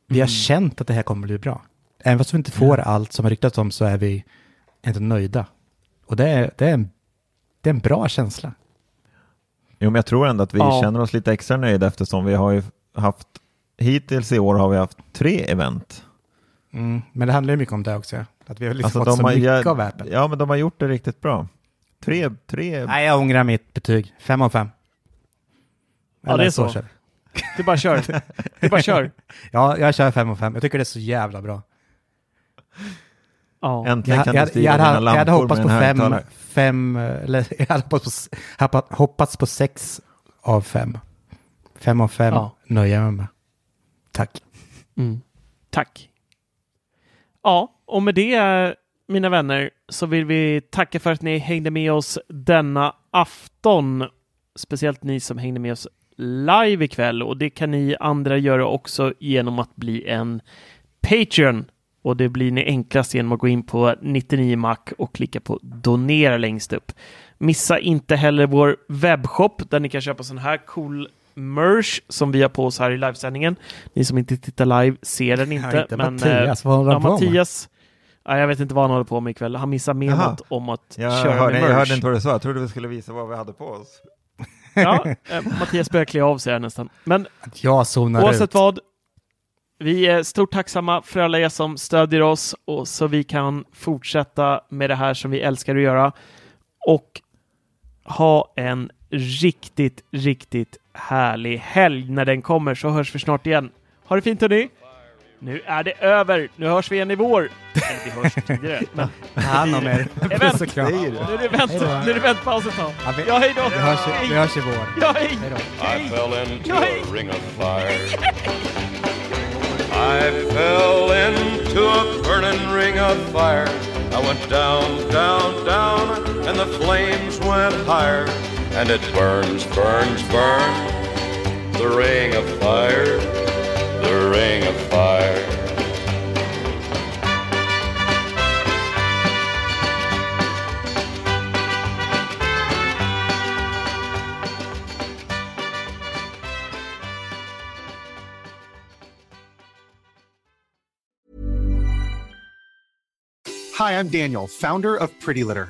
Vi har mm. känt att det här kommer bli bra. Även fast vi inte får mm. allt som har ryktats om så är vi inte nöjda. Och det är, det är, en, det är en bra känsla. Jo, men jag tror ändå att vi ja. känner oss lite extra nöjda eftersom vi har ju haft hittills i år har vi haft tre event. Mm, men det handlar ju mycket om det också. Att vi har liksom Alltså, fått så har, mycket ja, av Apple. ja, men de har gjort det riktigt bra. Tre, tre. Nej, jag ångrar mitt betyg. Fem av fem. Ja, det är så. kör vi. Du bara kör. Du bara kör. Ja, jag kör fem av fem. Jag tycker det är så jävla bra. Ja. Äntligen Jag, kan jag, du styra jag, dina hade, lampor jag hade hoppats med på fem, fem, eller jag hade hoppats på, hoppa- hoppats på sex av fem. Fem av fem Ja. nöjer jag mig med. Tack. Mm. Tack. Ja, och med det, mina vänner, så vill vi tacka för att ni hängde med oss denna afton. Speciellt ni som hängde med oss live ikväll och det kan ni andra göra också genom att bli en Patreon. Och det blir ni enklast genom att gå in på 99mac och klicka på donera längst upp. Missa inte heller vår webbshop där ni kan köpa sån här cool merch som vi har på oss här i livesändningen. Ni som inte tittar live ser den inte. Inte men, Mattias, eh, vad håller han ja, på med? Mattias, ja, jag vet inte vad han håller på med ikväll. Han missar Jaha. menat om att Jag köra hörde, med jag merch. hörde inte vad du sa, jag trodde vi skulle visa vad vi hade på oss. Ja, eh, Mattias börjar klä av sig här nästan. Men jag zonar oavsett ut. vad, vi är stort tacksamma för alla er som stödjer oss och så vi kan fortsätta med det här som vi älskar att göra och ha en riktigt, riktigt härlig helg när den kommer så hörs vi snart igen. Ha det fint hörni! Nu är det över. Nu hörs vi igen i vår. Eller vi hörs tidigare. Men Ta hand om er. Event. Puss och kram. nu är det vänt, nu är det väntpaus ett tag. Ja, vi- Ja, hej då! Vi hörs, i- vi hörs i vår. Ja, hej! I fell into a ring of fire. I fell into a burning ring of fire. I went down, down, down, and the flames went higher. And it burns, burns, burns. The ring of fire, the ring of fire. Hi, I'm Daniel, founder of Pretty Litter.